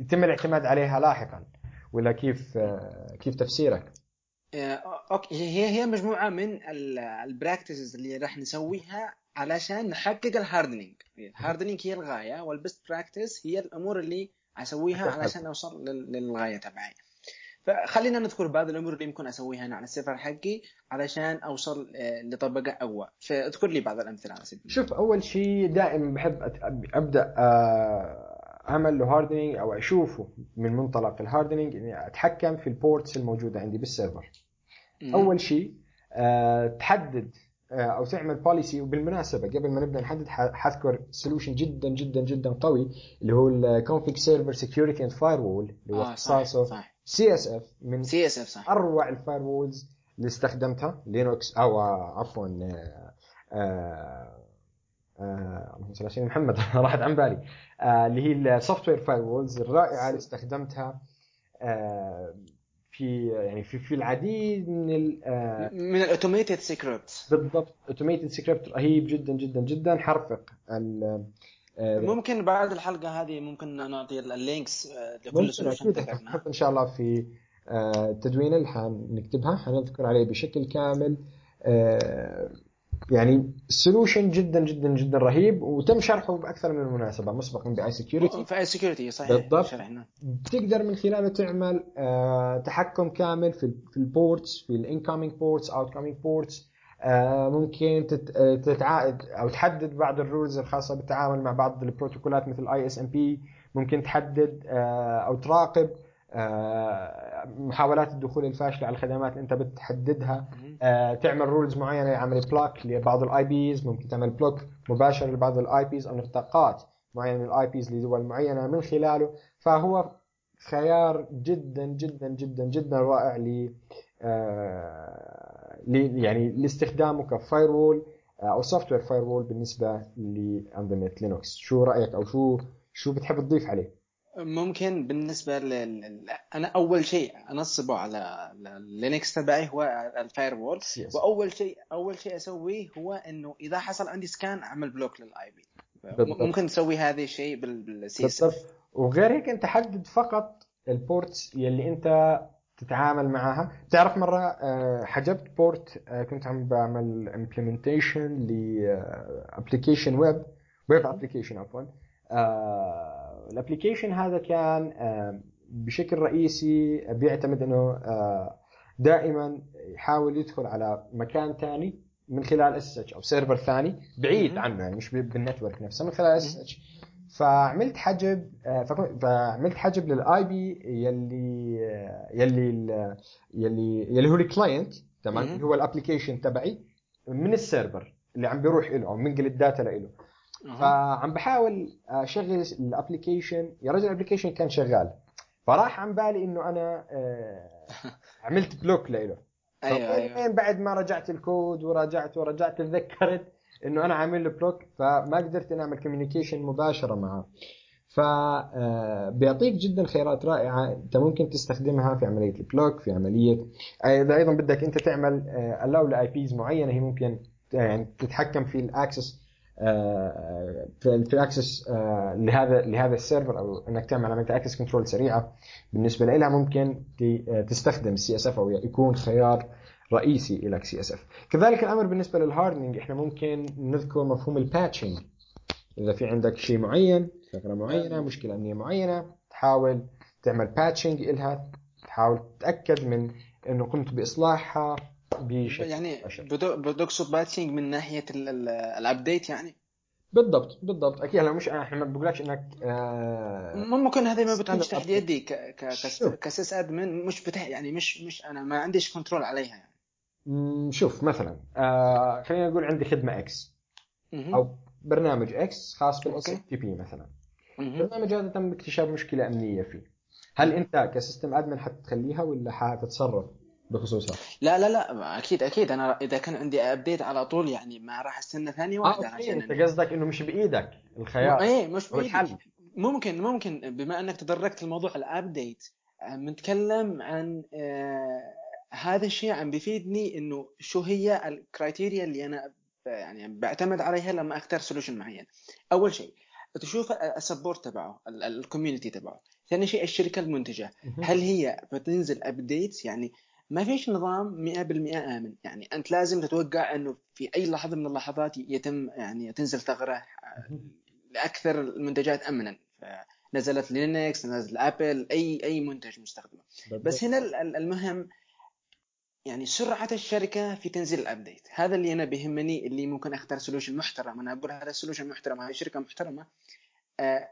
يتم الاعتماد عليها لاحقا. ولا كيف آه، كيف تفسيرك؟ أوكي. هي هي مجموعة من ال practices اللي راح نسويها علشان نحقق ال hardening ال hardening هي الغاية وال best practice هي الأمور اللي أسويها علشان أوصل لل- للغاية تبعي. فخلينا نذكر بعض الأمور اللي ممكن أسويها أنا على ال server حقي علشان أوصل آه، لطبقة اقوى فاذكر لي بعض الأمثلة على سبيل شوف أول شيء دائما بحب أبدأ اعمل له hardening أو أشوفه من منطلق ال hardening إني أتحكم في ال ports الموجودة عندي بال server. أول شيء آه، تحدد أو تعمل policy وبالمناسبة قبل ما نبدأ نحدد حذكر solution جدا جدا جدا قوي اللي هو ال ConfigServer Security and Firewall اللي هو صح اختصاصه سي اس اف من سي اس اف صح أروع ال firewalls اللي استخدمتها لينوكس أو آه، عفوا آه، آه، آه، اللهم صل على سيدنا محمد راحت عن بالي. آه، اللي هي ال software firewalls الرائعة اللي استخدمتها آه، في يعني في في العديد من ال- آه، من ال automated script بالضبط automated script رهيب جدا جدا جدا. حرفق ال- آه، ممكن بعد الحلقة هذه ممكن نعطي ال links آه، لكل solution إن شاء الله في التدوين اللي حنكتبها. حنذكر عليه بشكل كامل. يعني solution جدا جدا جدا رهيب وتم شرحه بأكثر من مناسبة مسبقا ب iSecurity في security صحيح بالضبط. شرحنا بتقدر من خلاله تعمل آه، تحكم كامل في في ال ports في ال incoming ports outcoming ports ممكن آه، تتعاقد أو تحدد بعض ال rules الخاصة بالتعامل مع بعض البروتوكولات مثل ICMP ممكن تحدد آه، أو تراقب محاولات الدخول الفاشلة على الخدمات اللي انت بتحددها. آه، تعمل rules معينة لعمل block لبعض ال IPs ممكن تعمل block مباشر لبعض ال IPs أو نطاقات معينة من ال IPs لدول معينة من خلاله. فهو خيار جدا جدا جدا جدا رائع ل آه، ل- يعني لاستخدامه ك firewall أو software firewall بالنسبة لانظمه لينوكس شو رأيك أو شو شو بتحب تضيف عليه؟ ممكن بالنسبة لل... أنا أول شيء أنصبه على اللينكس تبعي هو ال firewall CSF. وأول شيء أول شيء أسويه هو إنه إذا حصل عندي scan أعمل block لل IP. ممكن تسوي هذا الشيء بالسي اس وغير هيك أنت حدد فقط ال ports يلي أنت تتعامل معها. بتعرف مرة آه، حجبت port آه، كنت عم بعمل implementation ل application web web application عفوا. ال application هذا كان آه، بشكل رئيسي بيعتمد إنه آه، دائما يحاول يدخل على مكان ثاني من خلال SSH أو server ثاني بعيد. عنه يعني مش بال network نفسه من خلال SSH فعملت حجب آه، فعملت حجب لل IP يلي يلي يلي يلي هو ال client تمام. اللي هو ال application تبعي من ال server اللي عم بيروح له أو منقل ال data له. فعم بحاول أشغل ال application يا رجل ال application كان شغال. فراح عن بالي إنه أنا آه، عملت block له أيوه أيوه. بعد ما رجعت الكود وراجعت ورجعت تذكرت إنه أنا عامل له block فما قدرت اني أعمل communication مباشرة معه. فبيعطيك جدا خيارات رائعة. أنت ممكن تستخدمها في عملية ال block في عملية إذا أيضا بدك أنت تعمل allow ل IPs معينة هي ممكن يعني تتحكم في ال access في في ال access لهذا لهذا ال server أو إنك تعمل عملية access control سريعة بالنسبة لها ممكن تستخدم ال CSF أو يكون خيار رئيسي لك CSF كذلك الأمر بالنسبة لل hardening إحنا ممكن نذكر مفهوم ال patching إذا في عندك شيء معين ثغره معينة مشكلة أمنية معينة تحاول تعمل patching إلها تحاول تتأكد من إنه قمت بإصلاحها. بشكل يعني بتقصد patching من ناحية ال- ال- ال update يعني بالضبط بالضبط أكيد هلا مش إحنا ما بقولكش إنك آه ممكن هذه ما بتكونش تحت. يدي. ك sys admin مش بتاع يعني مش مش أنا ما عنديش control عليها يعني شوف مثلا آه خلينا نقول عندي خدمة X. أو برنامج X خاص بال STP مثلا. البرنامج هذا تم اكتشاف مشكلة أمنية فيه هل أنت ك system admin حتخليها ولا حتتصرف بخصوصها؟ لا لا لا أكيد أكيد. أنا إذا كان عندي update على طول يعني ما راح أستنى ثانية واحدة آه أوكي. عشان أنت قصدك إنه مش بإيدك الخيار. إيه مش. الحل. ممكن ممكن بما أنك تطرقت لموضوع ال update بنتكلم عن آه هذا الشيء عم بيفيدني إنه شو هي ال criteria اللي أنا يعني بعتمد عليها لما أختار solution معين. أول شيء تشوف ال support تبعه ال community تبعه. ثاني شيء الشركة المنتجة. هل هي بتنزل update يعني ما فيش نظام 100% آمن. يعني أنت لازم تتوقع إنه في أي لحظة من اللحظات يتم يعني تنزل ثغرة لأكثر المنتجات امنا. نزلت لينكس نزل ابل أي أي منتج مستخدمة. بس هنا ال- ال- المهم يعني سرعة الشركة في تنزيل ال update هذا اللي أنا بيهمني اللي ممكن أختار solution محترم. أنا أقول هذا ال solution محترم هذه شركة محترمة آه،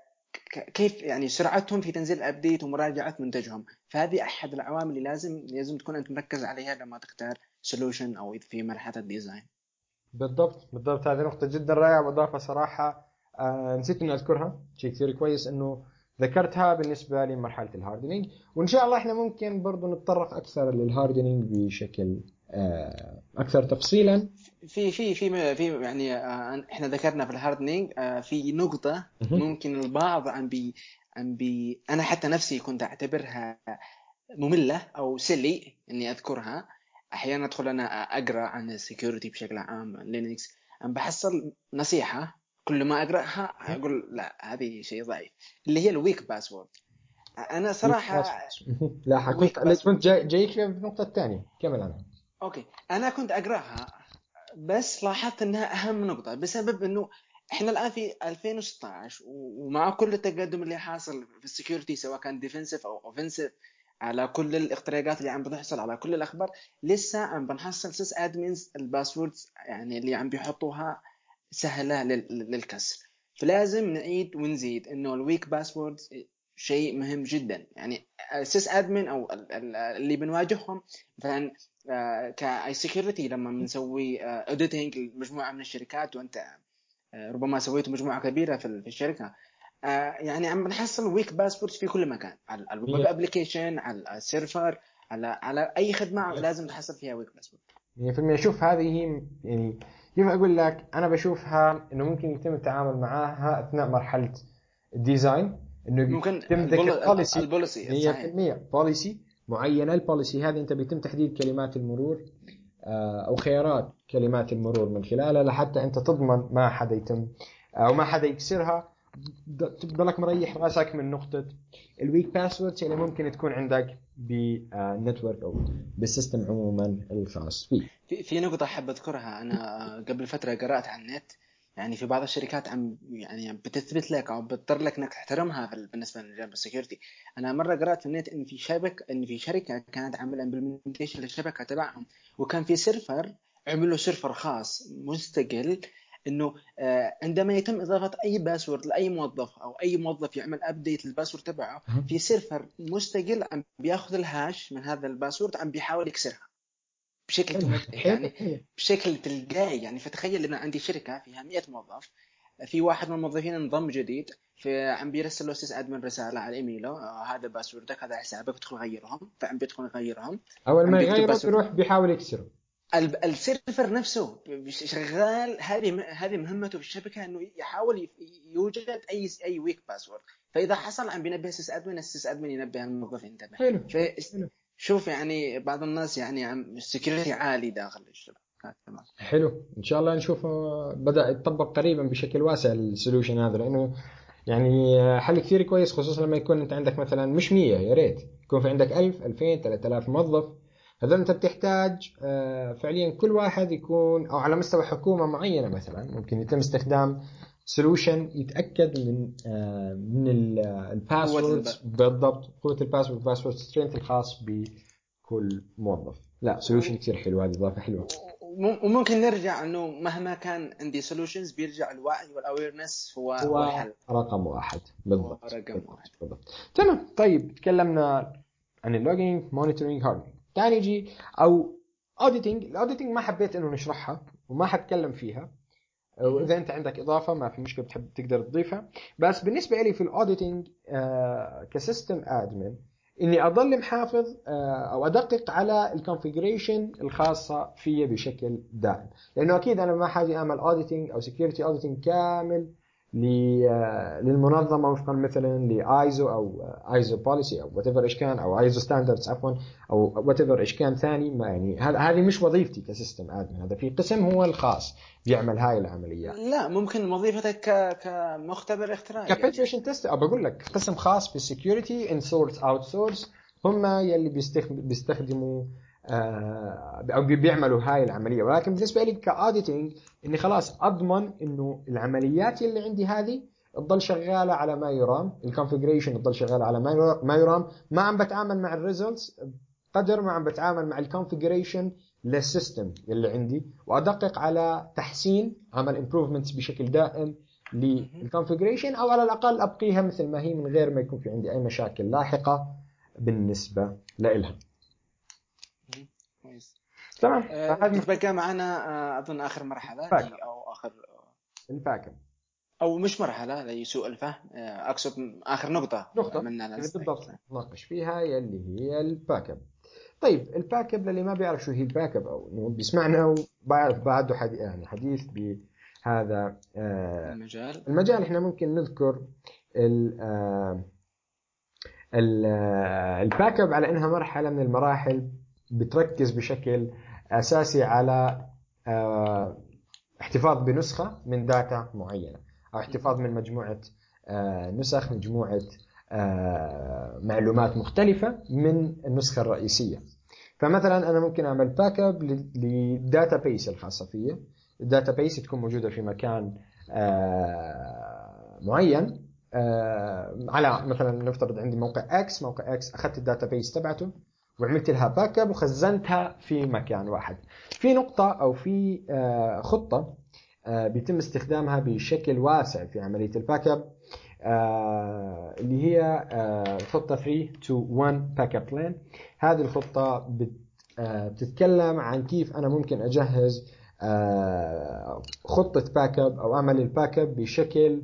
كيف يعني سرعتهم في تنزيل ال update ومراجعة منتجهم. فهذه أحد العوامل اللي لازم لازم تكون أنت مركز عليها لما تختار solution أو في مرحلة ال design بالضبط بالضبط. هذه نقطة جدا رائعة وإضافة صراحة. آه نسيت إني أذكرها. شيء كثير كويس إنه ذكرتها بالنسبة لمرحلة ال hardening وإن شاء الله إحنا ممكن برضو نتطرق أكثر لل hardening بشكل آه أكثر تفصيلا. في في في في يعني آه، إحنا ذكرنا في ال hardening آه، في نقطة مهم. ممكن البعض عم بي عم بي أنا حتى نفسي كنت أعتبرها مملة أو silly إني أذكرها. أحيانا أدخل أنا أقرأ عن ال security بشكل عام لينكس عم بحصل نصيحة كل ما أقرأها أقول لا هذه شيء ضعيف. اللي هي ال weak password أنا صراحة لا كنت جاي جايك في النقطة الثانية كمل عنها أوكي. أنا كنت أقرأها بس لاحظت إنها أهم نقطة بسبب إنه إحنا الآن في 2016 و- ومع كل التقدم اللي حاصل في ال security سواء كان defensive أو offensive على كل الاختراقات اللي عم بتحصل على كل الأخبار لسه عم بنحصل sys admins ال passwords يعني اللي عم بيحطوها سهلة لل- للكسر. فلازم نعيد ونزيد إنه ال weak password شيء مهم جدا. يعني ال sys admin أو ال- ال- اللي بنواجههم مثلا ك IT security لما بنسوي auditing لمجموعة من الشركات وأنت آه، ربما سويت مجموعة كبيرة في ال- في الشركة. آه يعني عم نحصل weak password في كل مكان. على ال web application على ال server على على أي خدمة لازم تحصل فيها weak password 100% شوف هذه يعني كيف أقول لك أنا بشوفها إنه ممكن يتم التعامل معها أثناء مرحلة ال design إنه ممكن ال policy ال policy 100% policy معينة. ال policy هذه أنت بيتم تحديد كلمات المرور آه، أو خيارات كلمات المرور من خلالها لحتى أنت تضمن ما حدا يتم أو ما حدا يكسرها. تضلك مريح رأسك من نقطة ال weak password اللي ممكن تكون عندك بال network أو بال system عموما الخاص فيه. في في نقطة أحب أذكرها. أنا قبل فترة قرأت عن النت. يعني في بعض الشركات عم يعني بتثبت لك أو بتضطر لك إنك تحترمها بالنسبة لجانب ال security. أنا مرة قرأت في النت إن في شبكه إن في شركة كانت عاملة implementation للشبكة تبعهم وكان في server عملوا server خاص مستقل إنه آه، عندما يتم إضافة أي password لأي موظف أو أي موظف يعمل update لل password تبعه في server مستقل عم بياخذ ال hash من هذا ال password عم بيحاول يكسرها. بشكل يعني بشكل تلقائي. يعني فتخيل إن عندي شركة فيها 100 موظف في واحد من الموظفين انضم جديد في عم بيرسل له sys admin رسالة على إيميله آه هذا password ك هذا حسابك ادخل غيرهم فعم بيدخل يغيرهم أول ما يغيره بيروح بيحاول يكسره. ال server نفسه شغال. هذه هذه مهمته في الشبكة إنه يحاول يوجد أي أي weak password فإذا حصل عم بينبه ال sys admin ال sys admin ينبه الموظف انتبه حلو. شوف يعني بعض الناس يعني ال security عالي داخل الشبكه حلو. إن شاء الله نشوف بدأ يتطبق قريبا بشكل واسع ال solution هذا لأنه يعني حل كثير كويس خصوصا لما يكون أنت عندك مثلا مش 100 يا ريت. يكون في عندك 1000 2000 3000 موظف. هذول أنت بتحتاج آه، فعليا كل واحد يكون أو على مستوى حكومة معينة مثلا ممكن يتم استخدام solution يتأكد من آه، من ال password بالضبط. قوة الباسورد password strength الخاص بكل موظف. لا solution كثير حلو هذه إضافة حلوة. وممكن نرجع إنه مهما كان عندي solutions بيرجع الوعي وال awareness هو هو الحل. رقم واحد. بالضبط. رقم واحد. بالضبط تمام. طيب تكلمنا عن ال logging monitoring hardening تعال نجي أو auditing ال auditing ما حبيت إنه نشرحها وما حتكلم فيها. واذا أنت عندك إضافة ما في مشكلة بتحب تقدر تضيفها. بس بالنسبة لي في ال auditing آه ك system admin إني اضل محافظ آه أو أدقق على ال configuration الخاصة في بشكل دائم. لأنه أكيد أنا ما حاجي أعمل auditing أو security auditing كامل للمنظمة وفقا مثلا لايزو أو ISO policy أو whatever إيش كان أو ISO standards عفوا أو whatever إيش كان ثاني ما يعني هذه مش وظيفتي ك system admin هذا في قسم هو الخاص بيعمل هاي العمليات. لا ممكن وظيفتك كمختبر اختراع ك penetration test أو بقول لك قسم خاص بال security in source out source هم يلي بيستخدموا آه، أو بيعملوا هاي العملية. ولكن بالنسبة لي ك auditing إني خلاص أضمن إنه العمليات اللي عندي هذه تضل شغالة على ما يرام ال configuration تضل شغالة على ما يرام ما عم بتعامل مع ال results قدر ما عم بتعامل مع ال configuration لل system اللي عندي. وأدقق على تحسين عمل improvements بشكل دائم لل configuration أو على الأقل أبقيها مثل ما هي من غير ما يكون في عندي أي مشاكل لاحقة بالنسبة لها تمام. آه بقى معنا آه أظن آخر مرحلة أو آخر. ال backup أو مش مرحلة لسوء الفهم. آه أقصد آخر نقطة نقطة. اللي بالضبط نناقش فيها يلي هي ال backup طيب ال backup للي ما بيعرف شو هي ال backup أو بيسمعنا وبعده حديث يعني حديث بهذا آه المجال. المجال. إحنا ممكن نذكر ال آه ال backup على إنها مرحلة من المراحل بتركز بشكل أساسي على آه، احتفاظ بنسخة من data معينة أو احتفاظ من مجموعة آه، نسخ مجموعة آه، معلومات مختلفة من النسخة الرئيسية. فمثلا أنا ممكن أعمل backup لل database الخاصة فيا. ال database تكون موجودة في مكان معين. على مثلا نفترض عندي موقع X موقع X أخذت ال database تبعته. وعملت لها backup وخزنتها في مكان واحد. في نقطة أو في آه، خطة آه، بيتم استخدامها بشكل واسع في عملية ال backup آه، اللي هي خطة 3 2 1 backup plan هذه الخطة بتتكلم عن كيف أنا ممكن أجهز خطة backup أو أعمل ال backup بشكل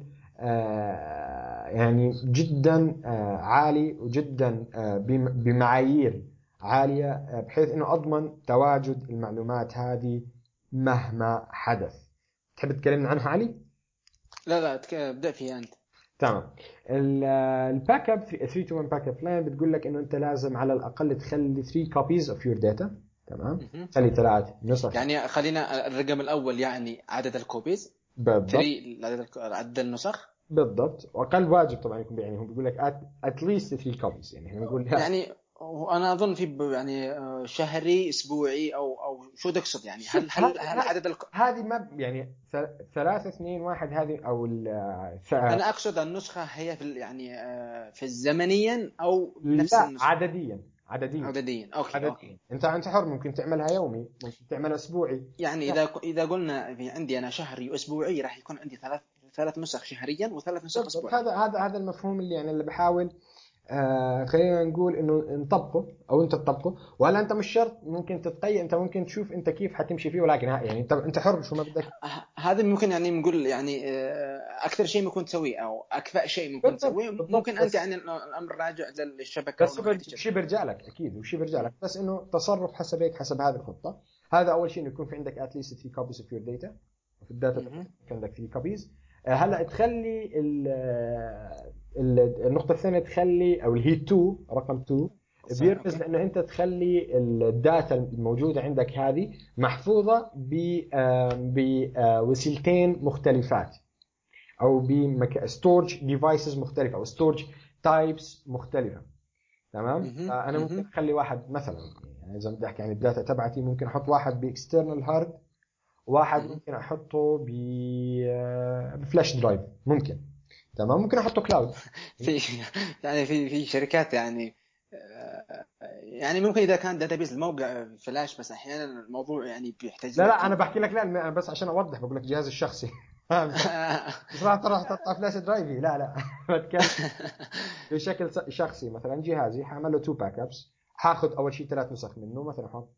يعني جدا عالي وجدا بم- بمعايير. عالية آه، بحيث إنه أضمن تواجد المعلومات هذه مهما حدث. تحب تكلمنا عنها علي؟ لا لا ابدأ فيها أنت. تمام. ال backup 3 2 1 backup plan بتقول لك إنه أنت لازم على الأقل تخلي 3 copies of your data. تمام. خلي ثلاث نسخ. يعني خلينا الرقم الأول يعني عدد الكوبيز بالضبط. 3 عدد النسخ. بالضبط. وأقل واجب طبعا يكون يعني هم بيقول لك at least 3 copies. يعني إحنا بنقول يعني أنا أظن في يعني آه، شهري أسبوعي أو أو شو تقصد يعني؟ هل هل, هل عدد الك... هذه ما يعني ث- ثلاثة اثنين واحد هذه أو أنا أقصد النسخة هي في يعني آه، في زمنيا أو نفس لا النسخة؟ عدديا عدديا. عدديا أوكي عدديا. أوكي أنت أنت حر ممكن تعملها يومي ممكن تعملها أسبوعي. يعني إذا إذا قلنا في عندي أنا شهري وأسبوعي راح يكون عندي ثلاث ثلاث نسخ شهريا وثلاث نسخ اسبوعيا. هذا هذا هذا المفهوم اللي يعني اللي بحاول آه خلينا نقول إنه نطبقه أو أنت تطبقه. وهلا أنت مش شرط ممكن تتقيد أنت ممكن تشوف أنت كيف حتمشي فيه ولكن يعني أنت أنت حر شو ما بدك. هذا ممكن يعني نقول يعني آه، أكثر شيء ممكن تسويه أو أكفأ شيء ممكن تسويه. ممكن أنت يعني الأمر راجع للشبكة بس. شيء بيرجع لك أكيد وشيء بيرجع لك. بس إنه تصرف حسب هيك حسب هذه الخطة. هذا أول شيء إنه يكون في عندك at least 3 copies of your data في ال data عندك 3 copies هلأ تخلي النقطة الثانية تخلي أو اللي هي 2 رقم 2 صح، بيرمز. لأنه أنت تخلي ال data الموجودة عندك هذه محفوظة ب بوسيلتين مختلفات أو ب storage devices مختلفة أو storage types مختلفة تمام مهم. ممكن أخلي واحد مثلا يعني إذا بدي أحكي عن ال data تبعتي ممكن أحط واحد ب external hard واحد. ممكن أحطه ب ب flash drive ممكن تمام؟ ممكن أحطه cloud في يعني في في شركات يعني يعني ممكن إذا كان database الموقع فلاش بس أحيانا الموضوع يعني بيحتاج لا لا أنا بحكي لك لا أنا بس عشان أوضح بقول لك جهازي الشخصي. مش راح تروح تحطها flash drive لا لا. بتكلم بشكل شخصي. مثلا جهازي حاعمل له two backups حاخذ أول شيء ثلاث نسخ منه. مثلا أحط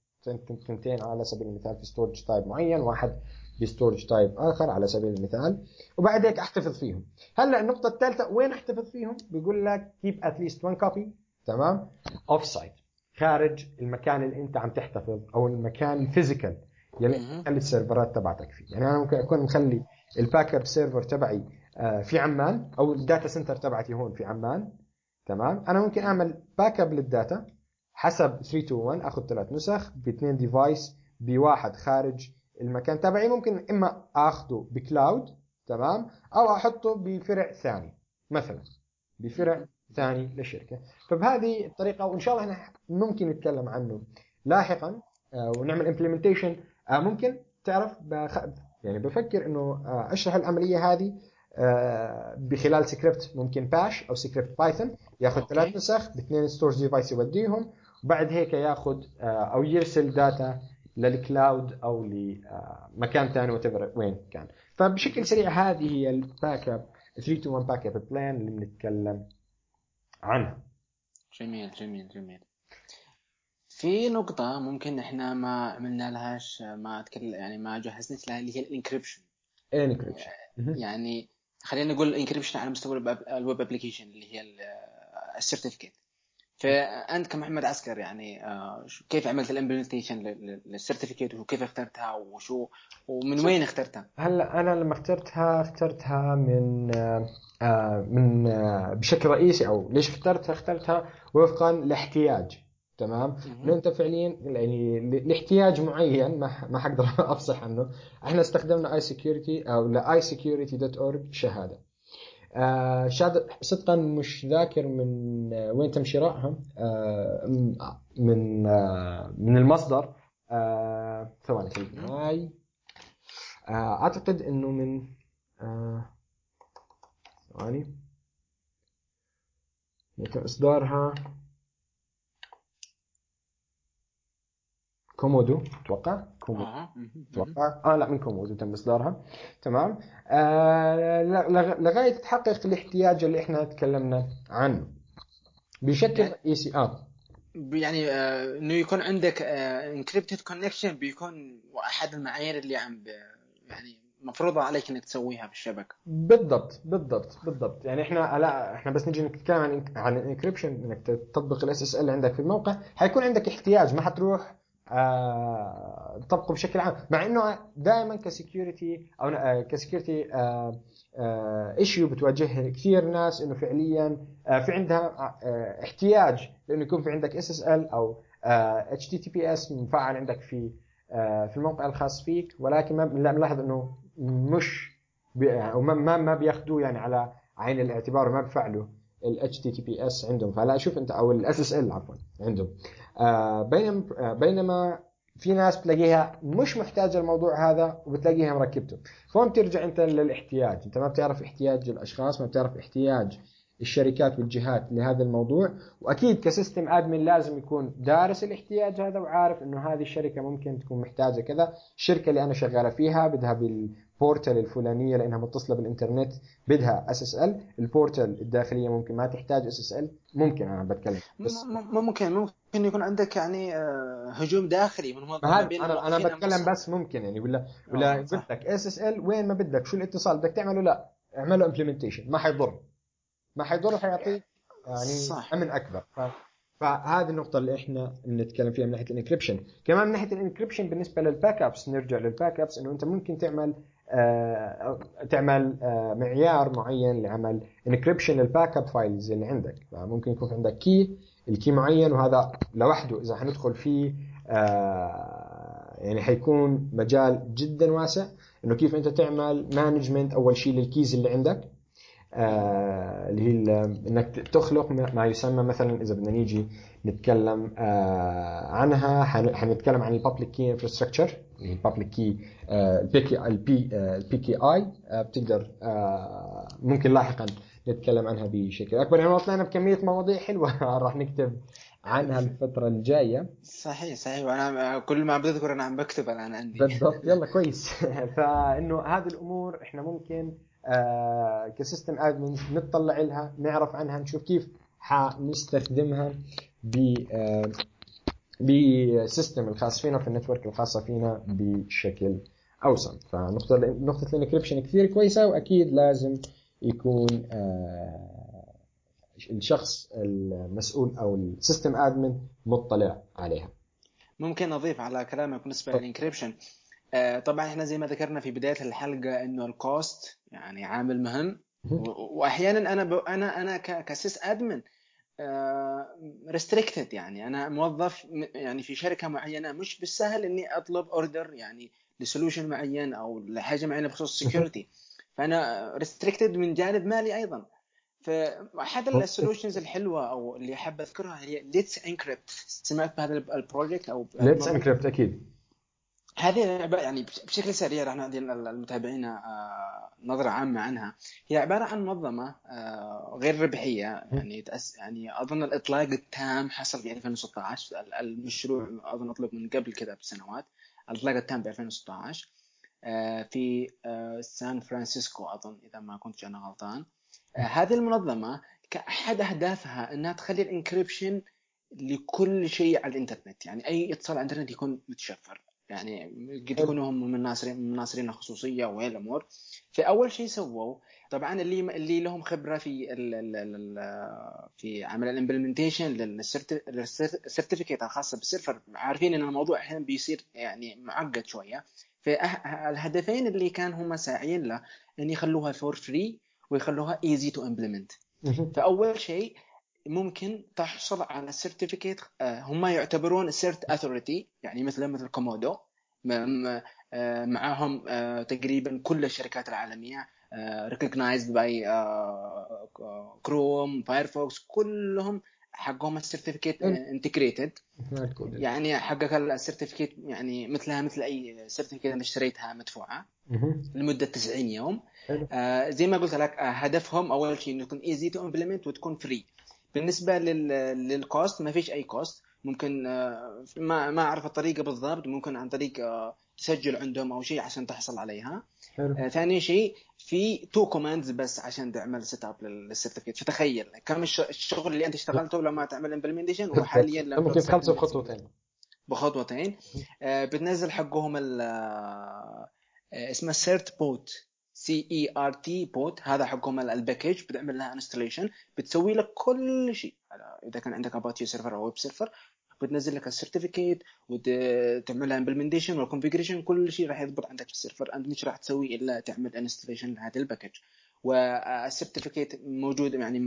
ثنتين على سبيل المثال في storage type معين. واحد ب storage type آخر على سبيل المثال. وبعد هيك أحتفظ فيهم. هلأ النقطة الثالثة وين أحتفظ فيهم؟ بيقول لك keep at least 1 copy تمام؟ off site خارج المكان اللي أنت عم تحتفظ أو المكان ال physical يلي. تخلي ال server ات تبعتك فيه. يعني أنا ممكن أكون مخلي ال backup server تبعي آه، في عمان أو ال data center تبعتي هون في عمان. تمام؟ أنا ممكن أعمل backup لل data حسب 3 2 1 أخذ ثلاث نسخ باثنين device بواحد خارج المكان تبعي ممكن إما اخذه ب cloud تمام أو أحطه بفرع ثاني مثلا بفرع ثاني للشركه فبهذه الطريقة وإن شاء الله إحنا ممكن نتكلم عنه لاحقا آه، ونعمل implementation ممكن تعرف. يعني بفكر إنه آه، أشرح العملية هذه آه، بخلال سكريبت ممكن Bash أو script Python ياخذ. ثلاث نسخ باثنين storage device يوديهم وبعد هيك ياخذ آه، أو يرسل data لل cloud أو لمكان ثاني وات وين كان. فبشكل سريع هذه هي ال backup 3 to 1 backup plan اللي بنتكلم عنها. جميل جميل جميل. في نقطة ممكن إحنا ما عملنا لهاش ما تكلم يعني ما جهزناش لها اللي هي ال encryption encryption يعني خلينا نقول ال encryption على مستوى ال web- ال web application اللي هي ال certificate فانت كمحمد عسكر يعني آه، كيف عملت ال implementation لل certificate وكيف اخترتها وشو ومن وين اخترتها؟ هلا أنا لما اخترتها اخترتها من آه، آه، من بشكل رئيسي أو ليش اخترتها؟ اخترتها وفقا لاحتياج تمام؟ أنت فعليا يعني لاحتياج معين ما ما حقدر أفصح عنه. إحنا استخدمنا اي security أو لاي security dot org شهادة. آه صدقا مش ذاكر من آه، وين تم شرائها آه من آه من المصدر. آه ثواني خليك معي آه أعتقد إنه من ثواني. يتم إصدارها. Comodo أتوقع. Comodo. مهم. أتوقع. آه لا من Comodo تم إصدارها. تمام. آه لغ- لغاية تحقق الاحتياج اللي إحنا تكلمنا عنه. بشكل يعني- رئيسي آه. يعني آه، إنه يكون عندك encrypted connection بيكون أحد المعايير اللي عم يعني مفروضة عليك إنك تسويها في الشبكة. بالضبط بالضبط بالضبط. يعني إحنا لا إحنا بس نيجي نتكلم عن عن ال encryption إنك تطبق ال SSL عندك في الموقع. حيكون عندك احتياج ما حتروح آه تطبقه بشكل عام مع إنه دائما ك security أو آه ك security issue بتواجهها كثير ناس إنه فعليا آه في عندها آه احتياج لإنه يكون في عندك SSL أو اتش تي تي بي اس مفعل عندك في آه في الموقع الخاص فيك ولكن ما بنلاحظ إنه مش ما ما بياخذوه يعني على عين الاعتبار وما بفعلوا ال HTTPS عندهم. فلا شوف أنت أو ال SSL عفوا عندهم. آه بينما آه بينما في ناس بتلاقيها مش محتاجة الموضوع هذا وبتلاقيها مركبته. فهون بترجع أنت للاحتياج. أنت ما بتعرف احتياج الأشخاص ما بتعرف احتياج الشركات والجهات لهذا الموضوع. وأكيد ك system admin لازم يكون دارس الاحتياج هذا وعارف إنه هذه الشركة ممكن تكون محتاجة كذا. الشركة اللي أنا شغالة فيها بدها بال portal الفلانية لأنها متصلة بالإنترنت بدها SSL ال portal الداخلية ممكن ما تحتاج SSL ممكن أنا بتكلم بس ممكن ممكن يكون عندك يعني هجوم داخلي من أنا أنا بتكلم بس ممكن يعني ولا ولا بدك SSL وين ما بدك شو الاتصال بدك تعمله؟ لا اعمله implementation ما حيضر. ما حيضر حيعطيك يعني صح. أمن أكبر. ف... فهذه النقطة اللي إحنا بنتكلم فيها من ناحية ال encryption، كمان من ناحية ال encryption بالنسبة لل backups نرجع لل backups إنه أنت ممكن تعمل آه تعمل آه معيار معين لعمل encryption لل backup files اللي عندك، فممكن يكون عندك key ال key معين وهذا لوحده إذا حندخل فيه آه يعني حيكون مجال جدا واسع. إنه كيف أنت تعمل management أول شيء لل keys اللي عندك. اللي هي إنك تخلق ما يسمى مثلا إذا بدنا نيجي نتكلم آه عنها حنتكلم عن ال public key infrastructure اللي هي ال public key ال PK ال P ال PKI بتقدر آه ممكن لاحقا نتكلم عنها بشكل أكبر. يعني طلعنا بكمية مواضيع حلوة. راح نكتب عنها الفترة الجاية. صحيح صحيح. وأنا كل ما بذكر أنا عم بكتب الآن عندي. بالضبط. يلا كويس. فإنه هذه الأمور إحنا ممكن آه ك system admin نطلع لها نعرف عنها نشوف كيف حنستخدمها ب آه ب system الخاص فينا في ال network الخاصة فينا بشكل أوسع. فنقطة نقطة ال encryption كثير كويسة وأكيد لازم يكون آه الشخص المسؤول أو ال system admin مطلع عليها. ممكن أضيف على كلامك بالنسبة لل encryption طبعا إحنا زي ما ذكرنا في بداية الحلقة إنه ال cost يعني عامل مهم. واحيانا أنا ب... أنا أنا ك sysadmin restricted يعني. أنا موظف يعني في شركة معينة مش بالسهل إني أطلب order يعني ل solution معين أو لحاجة معينة بخصوص ال security فأنا restricted من جانب مالي أيضا. فاحد ال solutions الحلوة أو اللي حاب أذكرها هي Let's Encrypt سمعت بهذا ال project أو Let's Encrypt أكيد. هذه يعني بشكل سريع راح نعطي المتابعين نظرة عامة عنها. هي عبارة عن منظمة غير ربحية. يعني تأس يعني أظن الإطلاق التام حصل في 2016 المشروع أظن أطلق من قبل كذا بسنوات. الإطلاق التام ب 2016 في سان فرانسيسكو أظن إذا ما كنت أنا غلطان. هذه المنظمة كأحد أهدافها أنها تخلي ال encryption لكل شيء على الإنترنت. يعني أي اتصال على الإنترنت يكون متشفر. يعني قد يكونوا هم من ناصرين من ناصرين الخصوصية وهي الأمور فاول شيء سووا طبعا اللي اللي لهم خبرة في ال ال ال في عمل implementation لل certificate الخاصه بالسيرفر عارفين إن الموضوع أحيانا بيصير يعني معقد شوية. فالهدفين اللي كان هم ساعيين له إن يخلوها for free ويخلوها easy to implement فأول شيء ممكن تحصل على certificate هم يعتبرون cert authority يعني مثل مثل Comodo. معاهم تقريبا كل الشركات العالمية recognized by Chrome Firefox كلهم حقهم ال certificate integrated يعني حقك ال certificate يعني مثلها مثل أي certificate أنا اشتريتها مدفوعة لمدة 90 يوم. زي ما قلت لك هدفهم أول شيء إنه يكون easy to implement وتكون free بالنسبة لل cost ما فيش أي cost ممكن ما ما أعرف الطريقة بالضبط. ممكن عن طريق تسجل عندهم أو شيء عشان تحصل عليها. حلو. ثاني شيء في two commands بس عشان تعمل set up لل certificate فتخيل كم الشغل اللي أنت اشتغلته لما تعمل implementation وحاليا لما ممكن تخلصه بخطوتين بخطوتين. آه بتنزل حقهم آه، اسمه Certbot C E R T bot هذا حقهم ال package بتعمل لها installation بتسوي لك كل شيء. إذا كان عندك Apache server أو web server بتنزل لك ال certificate وتعمل لها implementation وال configuration كل شيء راح يضبط عندك في السيرفر أنت مش راح تسوي إلا تعمل installation لهذا ال package وال certificate موجود يعني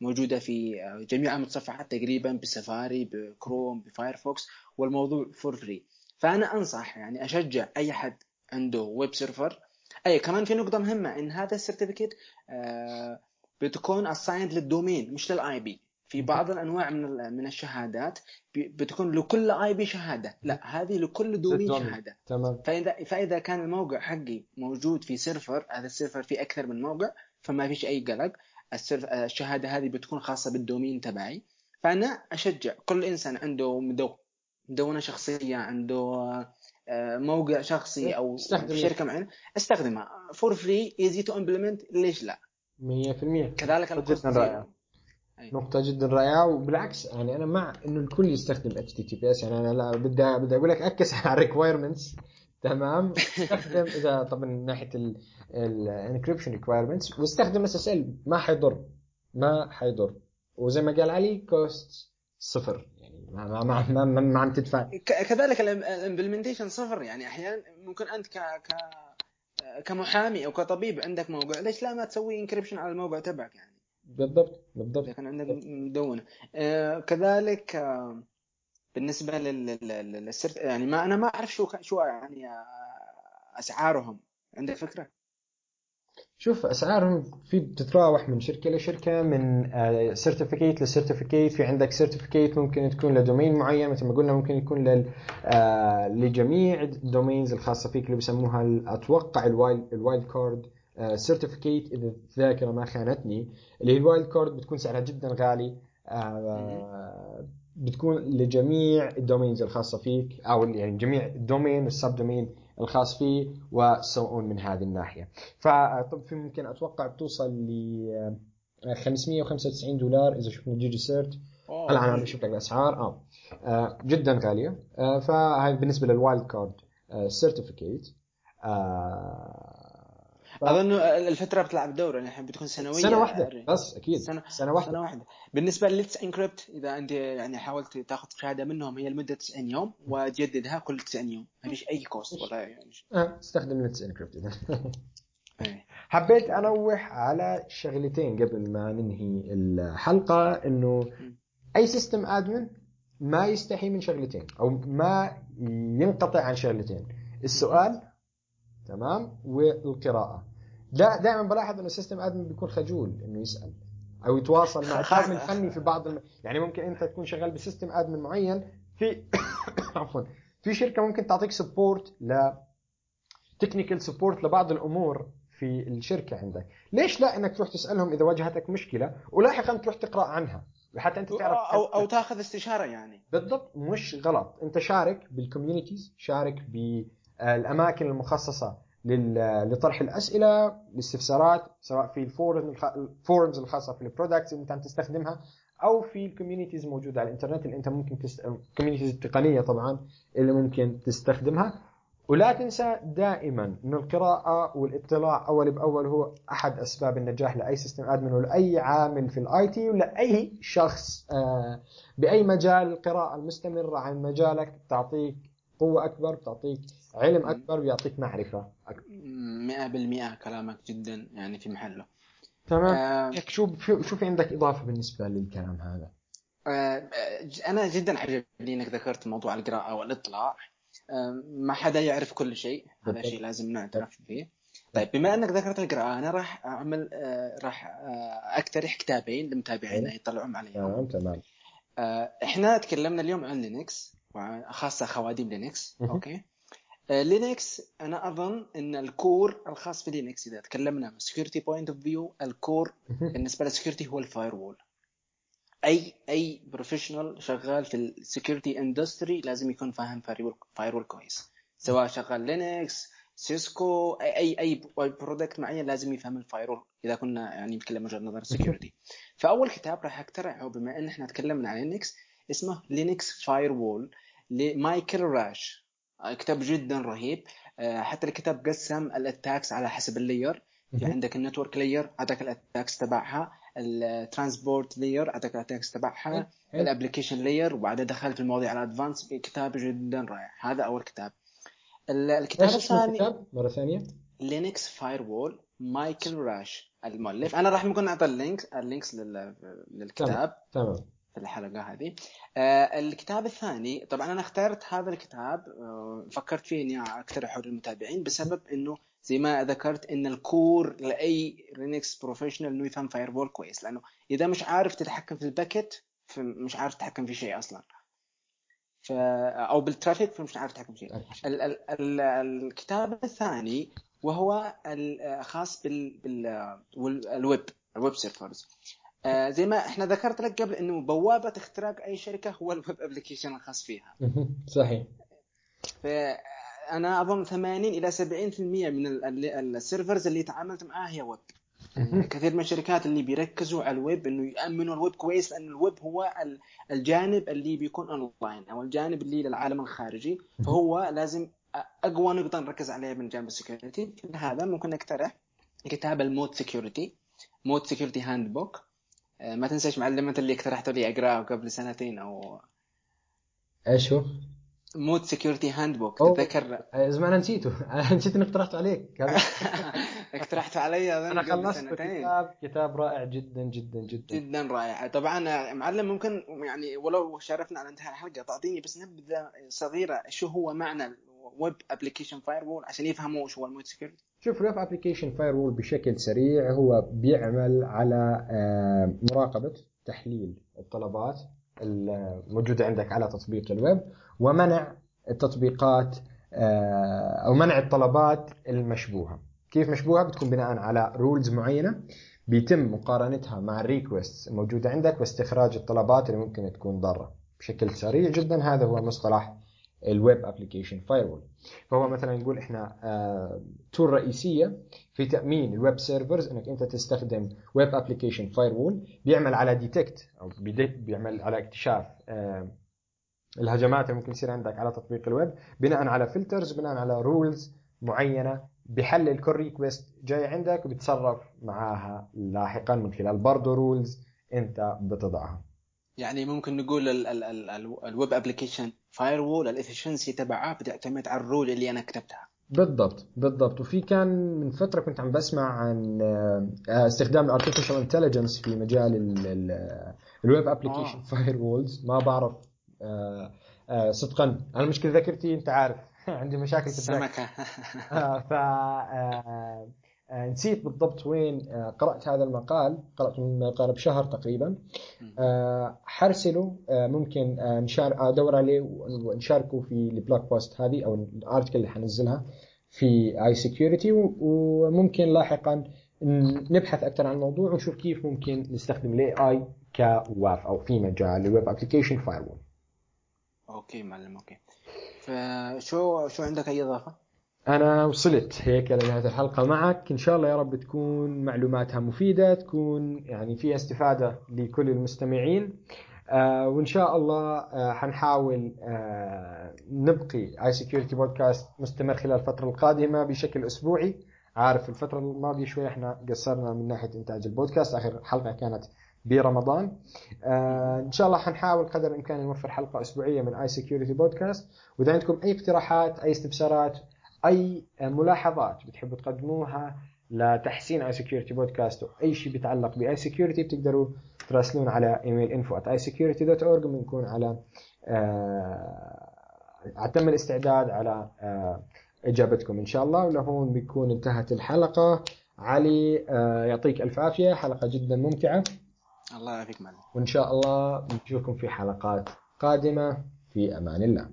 موجودة في جميع المتصفحات تقريبا ب Safari ب Chrome ب Firefox. والموضوع for free فأنا أنصح يعني أشجع أي حد عنده web server أي كمان في نقطة مهمة إن هذا ال certificate آه، بتكون assigned لل domain مش لل IP في بعض الأنواع من من الشهادات بتكون لكل IP شهادة. لا هذه لكل domain شهادة. تمام. فإذا فإذا كان الموقع حقي موجود في سيرفر هذا السيرفر فيه أكثر من موقع فما فيش أي قلق. الشهادة هذه بتكون خاصة بال domain تبعي. فأنا أشجع كل إنسان عنده مدونة شخصية عنده موقع شخصي إيه، أو شركة معينة استخدمها. for free easy to implement ليش لا؟ 100% كذلك جدا نقطة جدا رائعة وبالعكس يعني أنا مع إنه الكل يستخدم اتش تي تي بي اس يعني أنا لا بدي بدي أقول لك أكس على ال requirements تمام؟ استخدم إذا طبعا من ناحية ال encryption requirements واستخدم SSL ما حيضر. ما حيضر. وزي ما قال علي cost صفر. ما ما ما, ما, ما, ما عم تدفع. كذلك ال implementation صفر يعني أحيانا ممكن أنت ك ك كمحامي أو كطبيب عندك موقع ليش لا ما تسوي encryption على الموقع تبعك يعني؟ بالضبط بالضبط. كان عندك مدونة. آه كذلك آه بالنسبة لل cert يعني ما أنا ما أعرف شو شو يعني آه أسعارهم. عندك فكرة؟ شوف أسعارهم في بتتراوح من شركة لشركة من certificate ل certificate في عندك certificate ممكن تكون ل domain معين مثل ما قلنا ممكن يكون لل آه، لجميع ال domains الخاصة فيك اللي بسموها أتوقع ال wild ال wildcard certificate إذا الذاكرة ما خانتني اللي هي ال wildcard بتكون سعرها جدا غالي آه، بتكون لجميع ال domains الخاصة فيك أو يعني جميع ال domain وال subdomain الخاص فيه و so on من هذه الناحية. فطب في ممكن أتوقع بتوصل ل 595 دولار إذا شفنا DigiCert. هلا أنا بشوف لك الأسعار. آه, آه جدا غالية. آه فهذه بالنسبة لل wildcard certificate أظن الفترة بتلعب دوره يعني بتكون سنوية سنة واحدة بس أكيد سنة, سنة واحدة. سنة واحدة. بالنسبة ل Let's Encrypt إذا أنت يعني حاولت تاخذ شهاده منهم هي لمدة 90 يوم وتجددها كل 90 يوم. ما فيش اي cost ولا يعني. آه استخدم Let's Encrypt إيه. حبيت انوه على شغلتين قبل ما ننهي الحلقة إنه أي system admin ما يستحي من شغلتين أو ما ينقطع عن شغلتين. السؤال تمام؟ والقراءة. لا دائما بلاحظ إنه ال system admin بيكون خجول إنه يسأل أو يتواصل مع الدعم الفني في بعض الم... يعني ممكن أنت تكون شغال ب system admin معين في عفوا في شركة ممكن تعطيك support ل technical support لبعض الأمور في الشركة عندك. ليش لا إنك تروح تسألهم إذا واجهتك مشكلة ولاحقا تروح تقرأ عنها؟ حتى أنت تعرف أو أو تاخذ استشارة يعني. بالضبط مش غلط. أنت شارك بال communities شارك بالاماكن المخصصة لطرح الأسئلة الاستفسارات سواء في ال forum ال forums الخاصة في ال products اللي أنت عم تستخدمها أو في ال communities الموجوده على الإنترنت اللي أنت ممكن تست... ال communities التقنية طبعا اللي ممكن تستخدمها. ولا تنسى دائما انه القراءة والاطلاع أول بأول هو أحد أسباب النجاح لأي system admin ولاي عامل في ال IT ولأي شخص آه، بأي مجال القراءة المستمرة عن مجالك تعطيك قوة أكبر بتعطيك علم أكبر بيعطيك معرفة أكبر. 100% كلامك جدا يعني في محله. تمام. آه شو شو في عندك إضافة بالنسبة للكلام هذا؟ آه أنا جدا عجبني إنك ذكرت موضوع القراءة والإطلاع. آه ما حدا يعرف كل شيء هذا شيء لازم نعترف فيه. طيب بما إنك ذكرت القراءة أنا راح أعمل آه راح آه أقترح كتابين لمتابعينا يطلعون عليهم. تمام تمام. آه إحنا تكلمنا اليوم عن لينكس وخاصه خواديم لينكس. okay. لينكس آه، أنا أظن إن ال core الخاص في لينكس إذا تكلمنا من security point of view ال core بالنسبة لل security هو ال firewall أي أي professional شغال في ال security industry لازم يكون فاهم firewall كويس. سواء شغال لينكس Cisco أي أي product معين لازم يفهم ال firewall إذا كنا يعني نتكلم وجهة نظر ال security فأول كتاب راح اقترحه بما إن إحنا تكلمنا عن لينكس اسمه Linux Firewalls لمايكل راش. كتاب جدا رهيب. آه، حتى الكتاب قسم ال attacks على حسب ال layer. في عندك ال network layer عندك ال attacks تبعها. ال transport layer عندك ال attacks تبعها. ال application layer وبعدين دخلت المواضيع على advanced كتاب جدا رائع. هذا أول كتاب. الكتاب الثاني مرة ثانية. Linux Firewalls مايكل راش المؤلف. أنا راح ممكن نعطي ال link ال links للكتاب. تمام. في الحلقة هذه. آه الكتاب الثاني طبعا أنا اخترت هذا الكتاب آه فكرت فيه إني اقترحه للمتابعين بسبب إنه زي ما ذكرت إن ال core لأي لينكس professional انه يفهم firewall كويس. لأنه إذا مش عارف تتحكم في ال packet مش عارف تتحكم في شيء أصلا. ف... أو بال traffic فمش عارف تتحكم في شيء. ال... ال... ال... الكتاب الثاني وهو الخاص بال... بال... ال web ال web servers آه زي ما إحنا ذكرت لك قبل إنه بوابة اختراق أي شركة هو ال web application الخاص فيها. صحيح. فانا أظن 80 إلى 70% من ال servers اللي تعاملت معاه هي ويب. كثير من الشركات اللي بيركزوا على الويب إنه يأمنوا الويب كويس لأن الويب هو الجانب اللي بيكون أونلاين أو الجانب اللي للعالم الخارجي. فهو لازم أقوى نقطة نركز عليها من جانب ال security هذا ممكن نقترح كتاب ال ModSecurity ModSecurity Handbook ما تنساش معلم إنت اللي اقترحته لي أقرأه قبل سنتين أو إيش هو؟ ModSecurity Handbook تتذكر زمان أنا نسيته. نسيت إني اقترحته عليك. اقترحته علي أنا خلصت كتاب كتاب رائع جدا جدا جدا. جدا رائع. طبعا معلم ممكن يعني ولو شارفنا على انتهاء الحلقة تعطيني بس نبذة صغيرة شو هو معنى ال web application firewall عشان يفهموا شو هو ال ModSecurity شوف ال web application firewall بشكل سريع هو بيعمل على مراقبة تحليل الطلبات الموجودة عندك على تطبيق الويب ومنع التطبيقات أو منع الطلبات المشبوهة. كيف مشبوهة؟ بتكون بناء على rules معينة بيتم مقارنتها مع ال request الموجودة عندك واستخراج الطلبات اللي ممكن تكون ضارة. بشكل سريع جدا هذا هو مصطلح ال web application firewall. فهو مثلا نقول إحنا tool رئيسية في تأمين ال web servers إنك أنت تستخدم web application firewall بيعمل على detect أو بيعمل على اكتشاف الهجمات اللي ممكن تصير عندك على تطبيق الويب بناء على filters بناء على rules معينة بيحلل كل request جاي عندك وبيتصرف معاها لاحقا من خلال برضه rules أنت بتضعها. يعني ممكن نقول ال web application firewall ال efficiency تبعها بتعتمد على ال rule اللي أنا كتبتها. بالضبط بالضبط. وفي كان من فترة كنت عم بسمع عن استخدام ال artificial intelligence في مجال ال web application firewalls ما بعرف صدقا أنا مشكله ذاكرتي أنت عارف. عندي مشاكل في السمكه ف نسيت بالضبط وين قرأت هذا المقال قرأت المقال بشهر تقريبا. حرسله ممكن ن share ادور عليه ونشاركه في ال blog post هذه أو ال article اللي حنزلها في iSecurity وممكن لاحقا نبحث أكثر عن الموضوع ونشوف كيف ممكن نستخدم ال AI ك WAF أو في مجال ال web application firewall okay معلم okay. فشو شو عندك أي إضافة؟ أنا وصلت هيك لنهاية الحلقة معك. إن شاء الله يا رب تكون معلوماتها مفيدة تكون يعني فيها استفادة لكل المستمعين. آه وإن شاء الله آه حنحاول آه نبقي iSecurity podcast مستمر خلال الفترة القادمة بشكل أسبوعي. عارف الفترة الماضية شوي إحنا قصرنا من ناحية إنتاج البودكاست آخر حلقة كانت برمضان. آه إن شاء الله حنحاول قدر الإمكان نوفر حلقة أسبوعية من iSecurity podcast وإذا عندكم أي اقتراحات أي استفسارات أي ملاحظات بتحبوا تقدموها لتحسين iSecurity podcast أو أي شيء بيتعلق ب iSecurity بتقدروا تراسلون على email info at isecur1ty.org وبنكون على آه تم الاستعداد على آه إجابتكم إن شاء الله. ولهون بيكون انتهت الحلقة. علي آه يعطيك ألف عافية. حلقة جدا ممتعة. الله يعافيك وإن شاء الله نشوفكم في حلقات قادمة. في أمان الله.